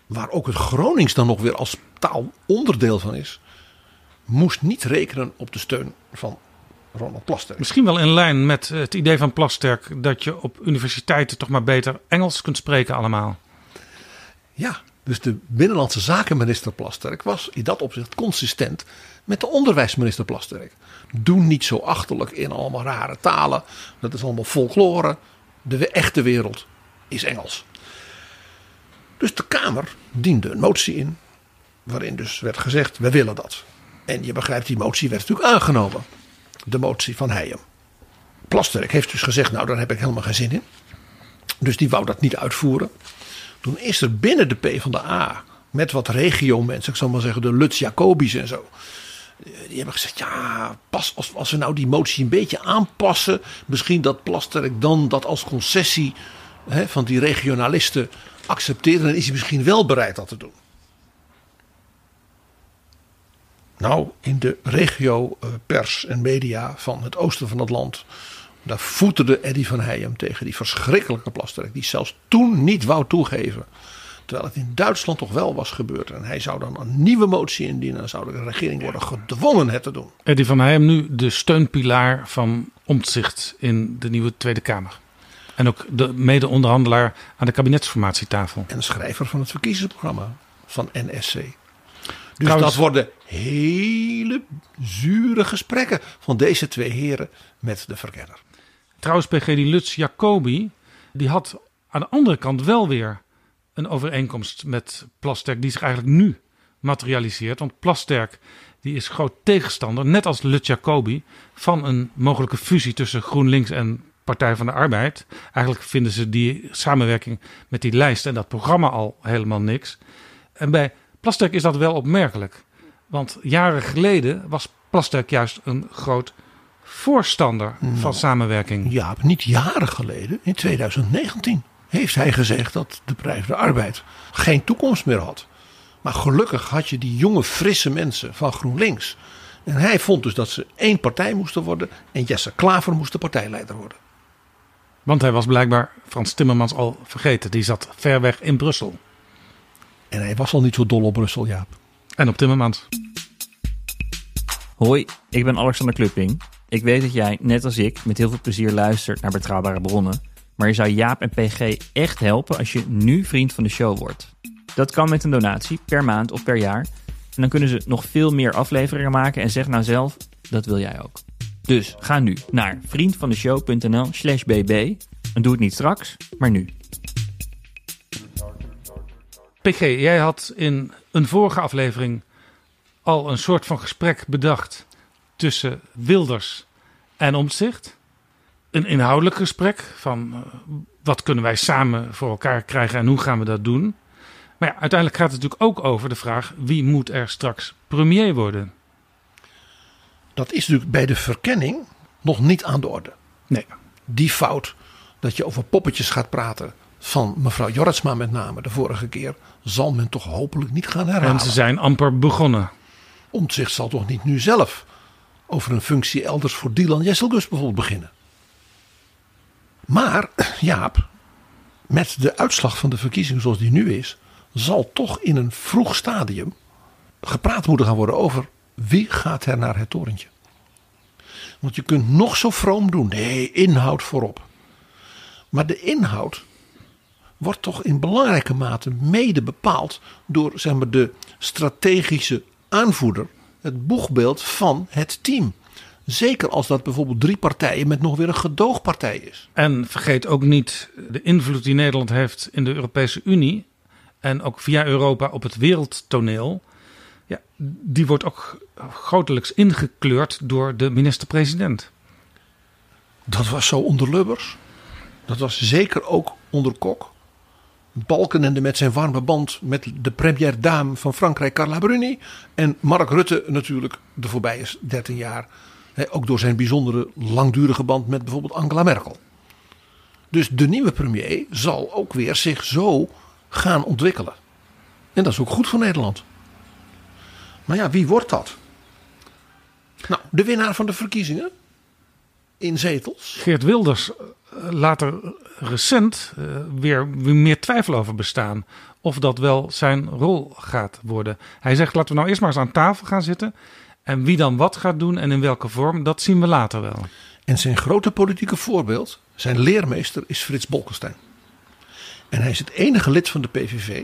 waar ook het Gronings dan nog weer als taal onderdeel van is, moest niet rekenen op de steun van Ronald Plasterk. Misschien wel in lijn met het idee van Plasterk dat je op universiteiten toch maar beter Engels kunt spreken allemaal. Ja, dus de binnenlandse zakenminister Plasterk was in dat opzicht consistent met de onderwijsminister Plasterk. Doe niet zo achterlijk in allemaal rare talen. Dat is allemaal folklore. De echte wereld is Engels. Dus de Kamer diende een motie in. Waarin dus werd gezegd, we willen dat. En je begrijpt, die motie werd natuurlijk aangenomen. De motie van Heijem. Plasterk heeft dus gezegd, nou daar heb ik helemaal geen zin in. Dus die wou dat niet uitvoeren. Toen is er binnen de PvdA met wat regio-mensen, ik zal maar zeggen de Lutz Jacobis en zo. Eh, Die hebben gezegd, ja, pas als, als we nou die motie een beetje aanpassen. Misschien dat Plasterk dan dat als concessie hè, van die regionalisten accepteert. Dan is hij misschien wel bereid dat te doen. Nou, in de regio eh, pers en media van het oosten van het land. Daar voeterde Eddy van Heijem tegen die verschrikkelijke Plasterk. Die zelfs toen niet wou toegeven. Terwijl het in Duitsland toch wel was gebeurd. En hij zou dan een nieuwe motie indienen. En zou de regering worden gedwongen het te doen. Eddie van Heijem nu de steunpilaar van Omtzigt in de nieuwe Tweede Kamer. En ook de mede-onderhandelaar aan de kabinetsformatietafel. En schrijver van het verkiezingsprogramma van NSC. Dus Trouwens- dat worden hele zure gesprekken van deze twee heren met de verkenner. Trouwens, PG die Lutz Jacobi, die had aan de andere kant wel weer een overeenkomst met Plasterk die zich eigenlijk nu materialiseert. Want Plasterk die is groot tegenstander, net als Lutz Jacobi, van een mogelijke fusie tussen GroenLinks en Partij van de Arbeid. Eigenlijk vinden ze die samenwerking met die lijst en dat programma al helemaal niks. En bij Plasterk is dat wel opmerkelijk. Want jaren geleden was Plasterk juist een groot voorstander van samenwerking. Ja, niet jaren geleden, in 2019, heeft hij gezegd dat de Partij van de Arbeid geen toekomst meer had. Maar gelukkig had je die jonge, frisse mensen van GroenLinks. En hij vond dus dat ze één partij moesten worden. En Jesse Klaver moest de partijleider worden. Want hij was blijkbaar Frans Timmermans al vergeten. Die zat ver weg in Brussel. En hij was al niet zo dol op Brussel, Jaap. En op Timmermans. Hoi, ik ben Alexander Klupping. Ik weet dat jij, net als ik, met heel veel plezier luistert naar betrouwbare bronnen. Maar je zou Jaap en PG echt helpen als je nu vriend van de show wordt. Dat kan met een donatie, per maand of per jaar. En dan kunnen ze nog veel meer afleveringen maken en zeg nou zelf, dat wil jij ook. Dus ga nu naar vriendvandeshow.nl slash bb En doe het niet straks, maar nu. PG, jij had in een vorige aflevering al een soort van gesprek bedacht tussen Wilders en Omtzigt. Een inhoudelijk gesprek van eh, wat kunnen wij samen voor elkaar krijgen en hoe gaan we dat doen. Maar ja, uiteindelijk gaat het natuurlijk ook over de vraag wie moet er straks premier worden. Dat is natuurlijk bij de verkenning nog niet aan de orde. Nee, Die fout dat je over poppetjes gaat praten van mevrouw Jorritsma met name de vorige keer, zal men toch hopelijk niet gaan herhalen. en ze zijn amper begonnen. Omtzigt zal toch niet nu zelf over een functie elders voor Dylan Jesselgus bijvoorbeeld beginnen. Maar Jaap, met de uitslag van de verkiezing zoals die nu is, zal toch in een vroeg stadium gepraat moeten gaan worden over wie gaat er naar het torentje. Want je kunt nog zo vroom doen, nee, inhoud voorop. Maar de inhoud wordt toch in belangrijke mate mede bepaald door zeg maar, de strategische aanvoerder, het boegbeeld van het team. Zeker als dat bijvoorbeeld drie partijen met nog weer een gedoogpartij is. En vergeet ook niet de invloed die Nederland heeft in de Europese Unie. En ook via Europa op het wereldtoneel. Ja, die wordt ook grotelijks ingekleurd door de minister-president. Dat was zo onder Lubbers. Dat was zeker ook onder Kok. Balkenende met zijn warme band met de première dame van Frankrijk, Carla Bruni. En Mark Rutte natuurlijk de voorbije 13 jaar. Ook door zijn bijzondere langdurige band met bijvoorbeeld Angela Merkel. Dus de nieuwe premier zal ook weer zich zo gaan ontwikkelen. En dat is ook goed voor Nederland. Maar ja, wie wordt dat? Nou, de winnaar van de verkiezingen in zetels. Geert Wilders eh, laat er recent eh, weer, weer meer twijfel over bestaan. Of dat wel zijn rol gaat worden. Hij zegt laten we nou eerst maar eens aan tafel gaan zitten. En wie dan wat gaat doen en in welke vorm, dat zien we later wel. En zijn grote politieke voorbeeld, zijn leermeester, is Frits Bolkestein. En hij is het enige lid van de PVV.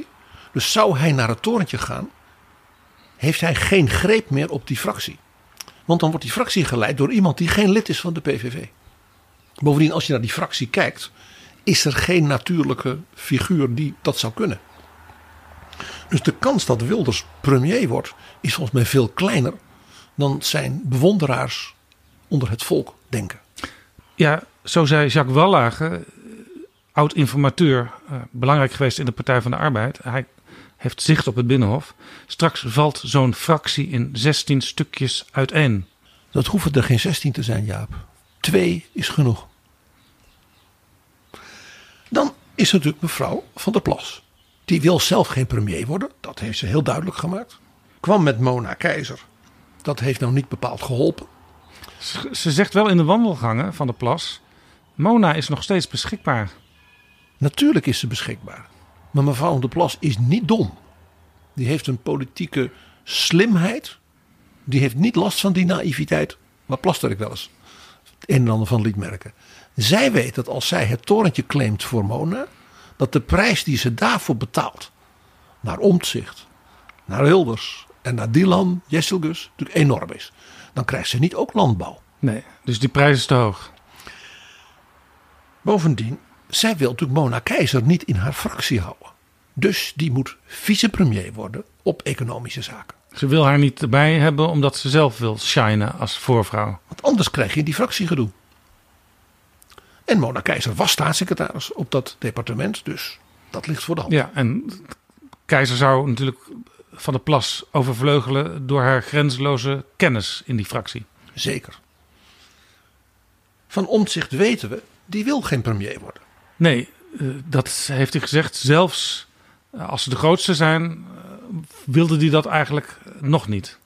Dus zou hij naar het torentje gaan, heeft hij geen greep meer op die fractie. Want dan wordt die fractie geleid door iemand die geen lid is van de PVV. Bovendien, als je naar die fractie kijkt, is er geen natuurlijke figuur die dat zou kunnen. Dus de kans dat Wilders premier wordt, is volgens mij veel kleiner dan zijn bewonderaars onder het volk denken. Ja, zo zei Jacques Wallage, oud-informateur, eh, belangrijk geweest in de Partij van de Arbeid. Hij heeft zicht op het Binnenhof. Straks valt zo'n fractie in 16 stukjes uiteen. Dat hoeven er geen 16 te zijn, Jaap. Twee is genoeg. Dan is er natuurlijk mevrouw van der Plas. Die wil zelf geen premier worden. Dat heeft ze heel duidelijk gemaakt. Kwam met Mona Keizer. Dat heeft nou niet bepaald geholpen. Ze- Ze zegt wel in de wandelgangen van de plas. Mona is nog steeds beschikbaar. Natuurlijk is ze beschikbaar. Maar mevrouw der Plas is niet dom. Die heeft een politieke slimheid. Die heeft niet last van die naïviteit. Waar Plasterk wel eens het een en ander van liet merken. Zij weet dat als zij het torentje claimt voor Mona. Dat de prijs die ze daarvoor betaalt. Naar Omtzigt. Naar Hilders. En naar Dylan, Jesselgus. Natuurlijk enorm is. Dan krijgt ze niet ook landbouw. Nee, dus die prijs is te hoog. Bovendien, zij wil natuurlijk Mona Keizer niet in haar fractie houden. Dus die moet vicepremier worden op economische zaken. Ze wil haar niet erbij hebben omdat ze zelf wil shinen als voorvrouw. Want anders krijg je die fractiegedoe. En Mona Keizer was staatssecretaris op dat departement. Dus dat ligt voor de hand. Ja, en Keizer zou natuurlijk van de plas overvleugelen door haar grenzeloze kennis in die fractie. Zeker. Van Omtzigt weten we, die wil geen premier worden. Nee, eh, dat heeft hij gezegd. Zelfs eh, als ze de grootste zijn, eh, wilde hij dat eigenlijk nog niet.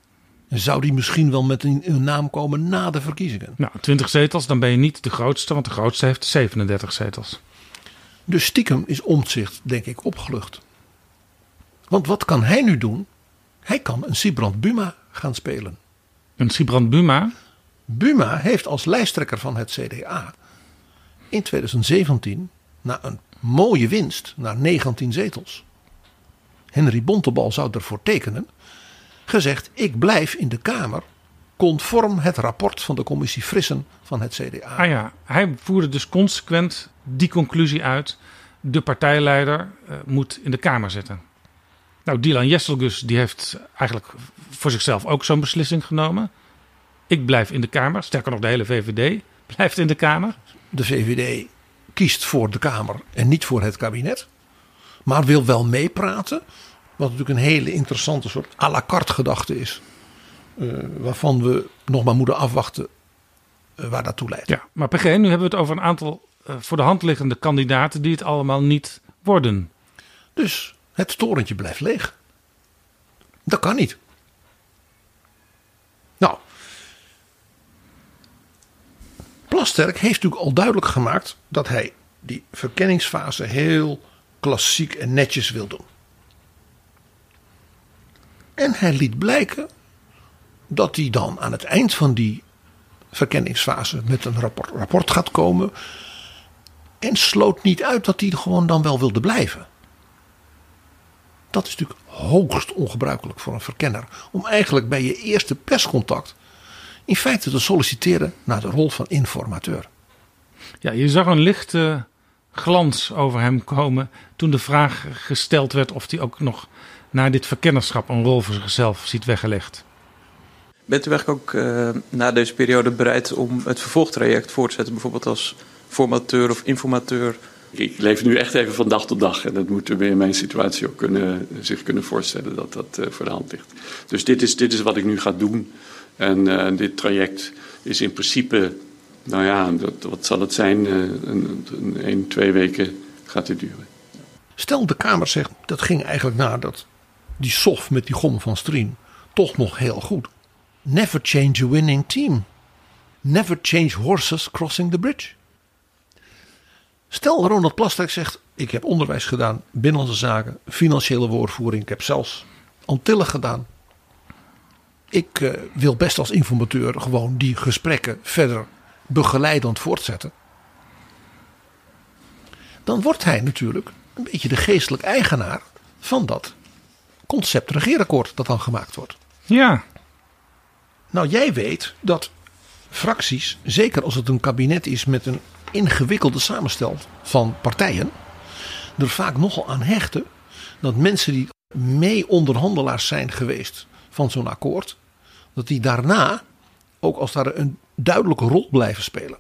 Zou die misschien wel met een, een naam komen na de verkiezingen. Nou, 20 zetels, dan ben je niet de grootste, want de grootste heeft 37 zetels. Dus stiekem is Omtzigt, denk ik, opgelucht. Want wat kan hij nu doen? Hij kan een Sibrand Buma gaan spelen. En Sibrand Buma, Buma heeft als lijsttrekker van het CDA in 2017 na een mooie winst naar 19 zetels. Henry Bontebal zou ervoor tekenen. Gezegd: ik blijf in de Kamer conform het rapport van de commissie Frissen van het CDA. ah ja, hij voerde dus consequent die conclusie uit. De partijleider eh, moet in de Kamer zitten. Nou, Dylan Jesselgus die heeft eigenlijk voor zichzelf ook zo'n beslissing genomen. Ik blijf in de Kamer. Sterker nog, de hele VVD [laughs] blijft in de Kamer. De VVD kiest voor de Kamer en niet voor het kabinet. Maar wil wel meepraten. Wat natuurlijk een hele interessante soort à la carte gedachte is. Eh, waarvan we nog maar moeten afwachten eh, waar dat toe leidt. Ja, maar PG, nu hebben we het over een aantal eh, voor de hand liggende kandidaten die het allemaal niet worden. Dus het torentje blijft leeg. Dat kan niet. Nou, Plasterk heeft natuurlijk al duidelijk gemaakt dat hij die verkenningsfase heel klassiek en netjes wil doen. En hij liet blijken dat hij dan aan het eind van die verkenningsfase met een rapport, rapport gaat komen. En sloot niet uit dat hij gewoon dan wel wilde blijven. Dat is natuurlijk hoogst ongebruikelijk voor een verkenner. Om eigenlijk bij je eerste perscontact in feite te solliciteren naar de rol van informateur. Ja, je zag een lichte glans over hem komen toen de vraag gesteld werd of hij ook nog na dit verkennerschap een rol voor zichzelf ziet weggelegd. Bent u eigenlijk ook uh, na deze periode bereid om het vervolgtraject voor te zetten, bijvoorbeeld als formateur of informateur? Ik leef nu echt even van dag tot dag en dat moeten we in mijn situatie ook kunnen, zich kunnen voorstellen dat dat uh, voor de hand ligt. Dus dit is, dit is wat ik nu ga doen. En uh, dit traject is in principe, nou ja, wat zal het zijn? een, een, twee weken gaat het duren. Stel de Kamer zegt, dat ging eigenlijk na dat die sof met die gom van Strien toch nog heel goed. Never change a winning team. Never change horses crossing the bridge. Stel Ronald Plasterk zegt: Ik heb onderwijs gedaan, binnenlandse zaken, financiële woordvoering. Ik heb zelfs Antillen gedaan. Ik uh, wil best als informateur gewoon die gesprekken verder begeleidend voortzetten. Dan wordt hij natuurlijk een beetje de geestelijk eigenaar van dat concept regeerakkoord dat dan gemaakt wordt. Ja. Nou, jij weet dat fracties, zeker als het een kabinet is met een ingewikkelde samenstel van partijen, er vaak nogal aan hechten dat mensen die mee onderhandelaars zijn geweest van zo'n akkoord, dat die daarna ook als daar een duidelijke rol blijven spelen.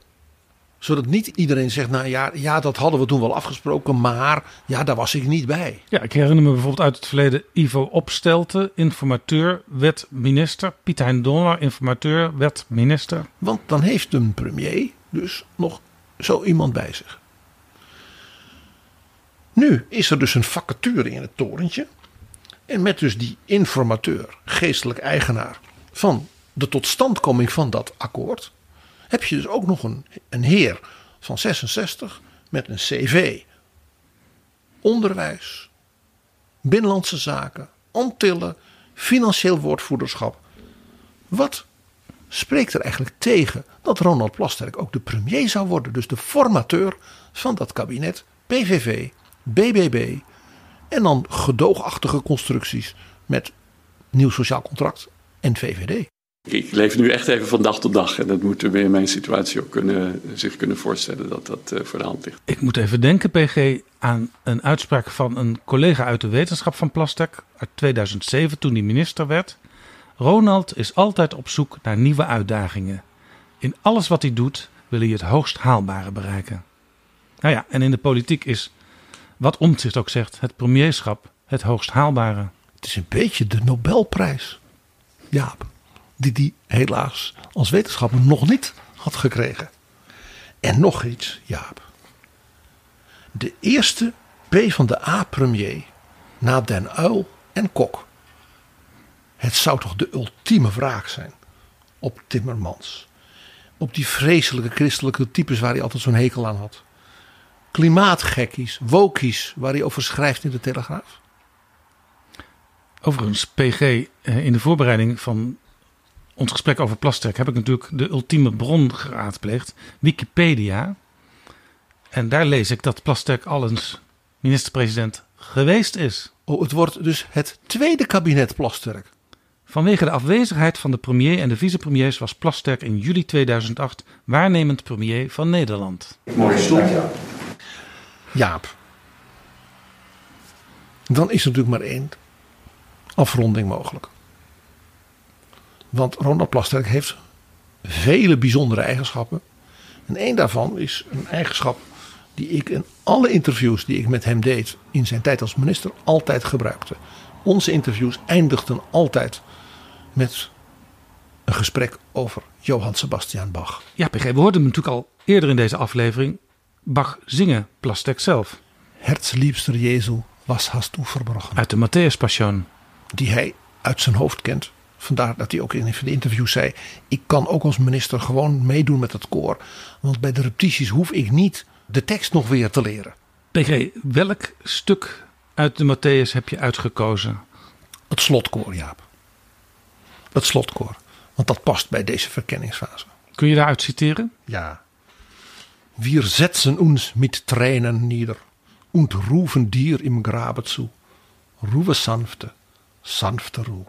Zodat niet iedereen zegt, nou ja, ja, dat hadden we toen wel afgesproken, maar ja, daar was ik niet bij. Ja, ik herinner me bijvoorbeeld uit het verleden Ivo Opstelten, informateur, werd minister. Piet Hein Donner, informateur, werd minister. Want dan heeft een premier dus nog zo iemand bij zich. Nu is er dus een vacature in het torentje. En met dus die informateur, geestelijk eigenaar van de totstandkoming van dat akkoord, heb je dus ook nog een, een heer van 66 met een cv. Onderwijs, binnenlandse zaken, Antillen, financieel woordvoerderschap. Wat spreekt er eigenlijk tegen dat Ronald Plasterk ook de premier zou worden? Dus de formateur van dat kabinet, PVV, BBB en dan gedoogachtige constructies met nieuw sociaal contract en VVD. Ik leef nu echt even van dag tot dag. En dat moeten we in mijn situatie ook kunnen, zich kunnen voorstellen dat dat uh, voor de hand ligt. Ik moet even denken, PG, aan een uitspraak van een collega uit de wetenschap van Plastek uit 2007, toen hij minister werd. Ronald is altijd op zoek naar nieuwe uitdagingen. In alles wat hij doet, wil hij het hoogst haalbare bereiken. Nou ja, en in de politiek is, wat Omtzigt ook zegt, het premierschap het hoogst haalbare. Het is een beetje de Nobelprijs. Jaap die die helaas als wetenschapper nog niet had gekregen. En nog iets, Jaap. De eerste P van de A-premier na Den Uil en Kok. Het zou toch de ultieme vraag zijn op Timmermans. Op die vreselijke christelijke types waar hij altijd zo'n hekel aan had. Klimaatgekkies, wokies, waar hij over schrijft in de Telegraaf. Overigens, PG, eh, in de voorbereiding van ons gesprek over Plasterk heb ik natuurlijk de ultieme bron geraadpleegd, Wikipedia. En daar lees ik dat Plasterk al eens minister-president geweest is. Oh, het wordt dus het tweede kabinet Plasterk. Vanwege de afwezigheid van de premier en de vicepremiers was Plasterk in juli 2008 waarnemend premier van Nederland. Mooi stond. Jaap. Dan is er natuurlijk maar één afronding mogelijk. Want Ronald Plasterk heeft vele bijzondere eigenschappen. En één daarvan is een eigenschap die ik in alle interviews die ik met hem deed in zijn tijd als minister altijd gebruikte. Onze interviews eindigden altijd met een gesprek over Johann Sebastian Bach. Ja, PG, we hoorden hem natuurlijk al eerder in deze aflevering Bach zingen, Plasterk zelf. Herzliebster Jezu, was hast du verbrochen? Uit de Matthäus Passion. Die hij uit zijn hoofd kent. Vandaar dat hij ook in de interview zei: Ik kan ook als minister gewoon meedoen met het koor. Want bij de repetities hoef ik niet de tekst nog weer te leren. PG, welk stuk uit de Matthäus heb je uitgekozen? Het slotkoor, Jaap. Het slotkoor. Want dat past bij deze verkenningsfase. Kun je daaruit citeren? Ja. Wir setzen uns mit Tränen nieder und rufen dir im Grabe zu. Ruhe sanfte, sanfte Ruhe.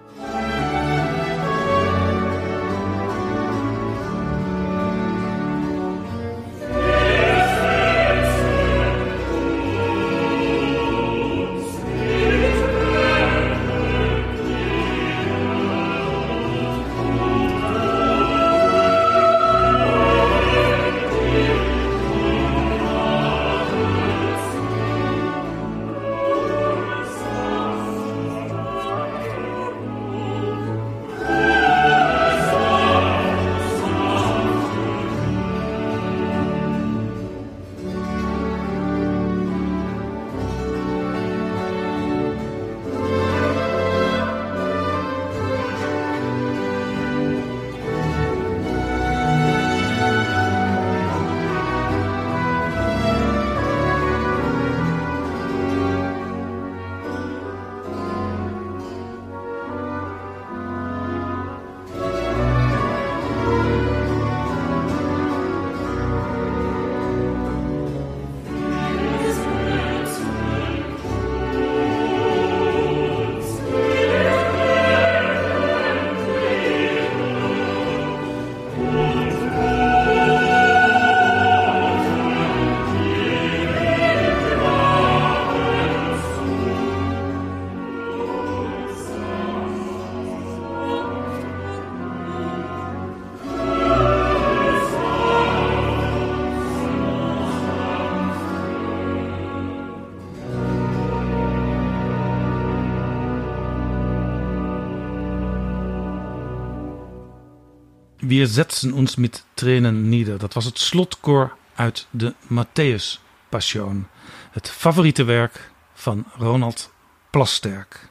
Wir setzen ons met Tränen nieder. Dat was het slotkoor uit de Matthäus Passion. Het favoriete werk van Ronald Plasterk.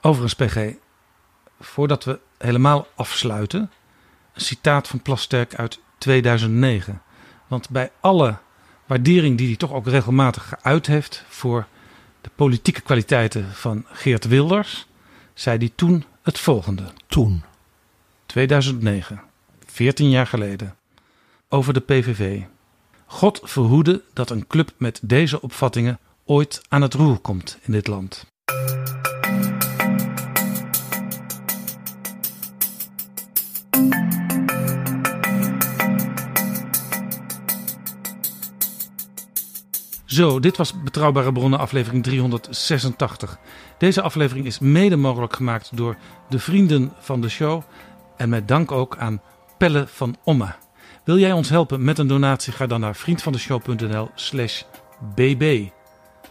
Overigens, PG, voordat we helemaal afsluiten, een citaat van Plasterk uit 2009. Want bij alle waardering die hij toch ook regelmatig geuit heeft voor de politieke kwaliteiten van Geert Wilders, zei hij toen het volgende. Toen. 2009, 14 jaar geleden, over de PVV. God verhoede dat een club met deze opvattingen ooit aan het roer komt in dit land. Zo, dit was Betrouwbare Bronnen aflevering 386. Deze aflevering is mede mogelijk gemaakt door de vrienden van de show en met dank ook aan Pelle van Omme. Wil jij ons helpen met een donatie? Ga dan naar vriendvandeshow.nl slash bb.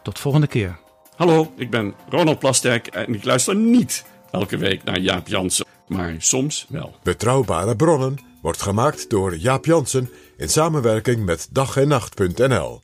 Tot volgende keer. Hallo, ik ben Ronald Plasterk en ik luister niet elke week naar Jaap Jansen, maar soms wel. Betrouwbare bronnen wordt gemaakt door Jaap Jansen in samenwerking met dag en nacht.nl.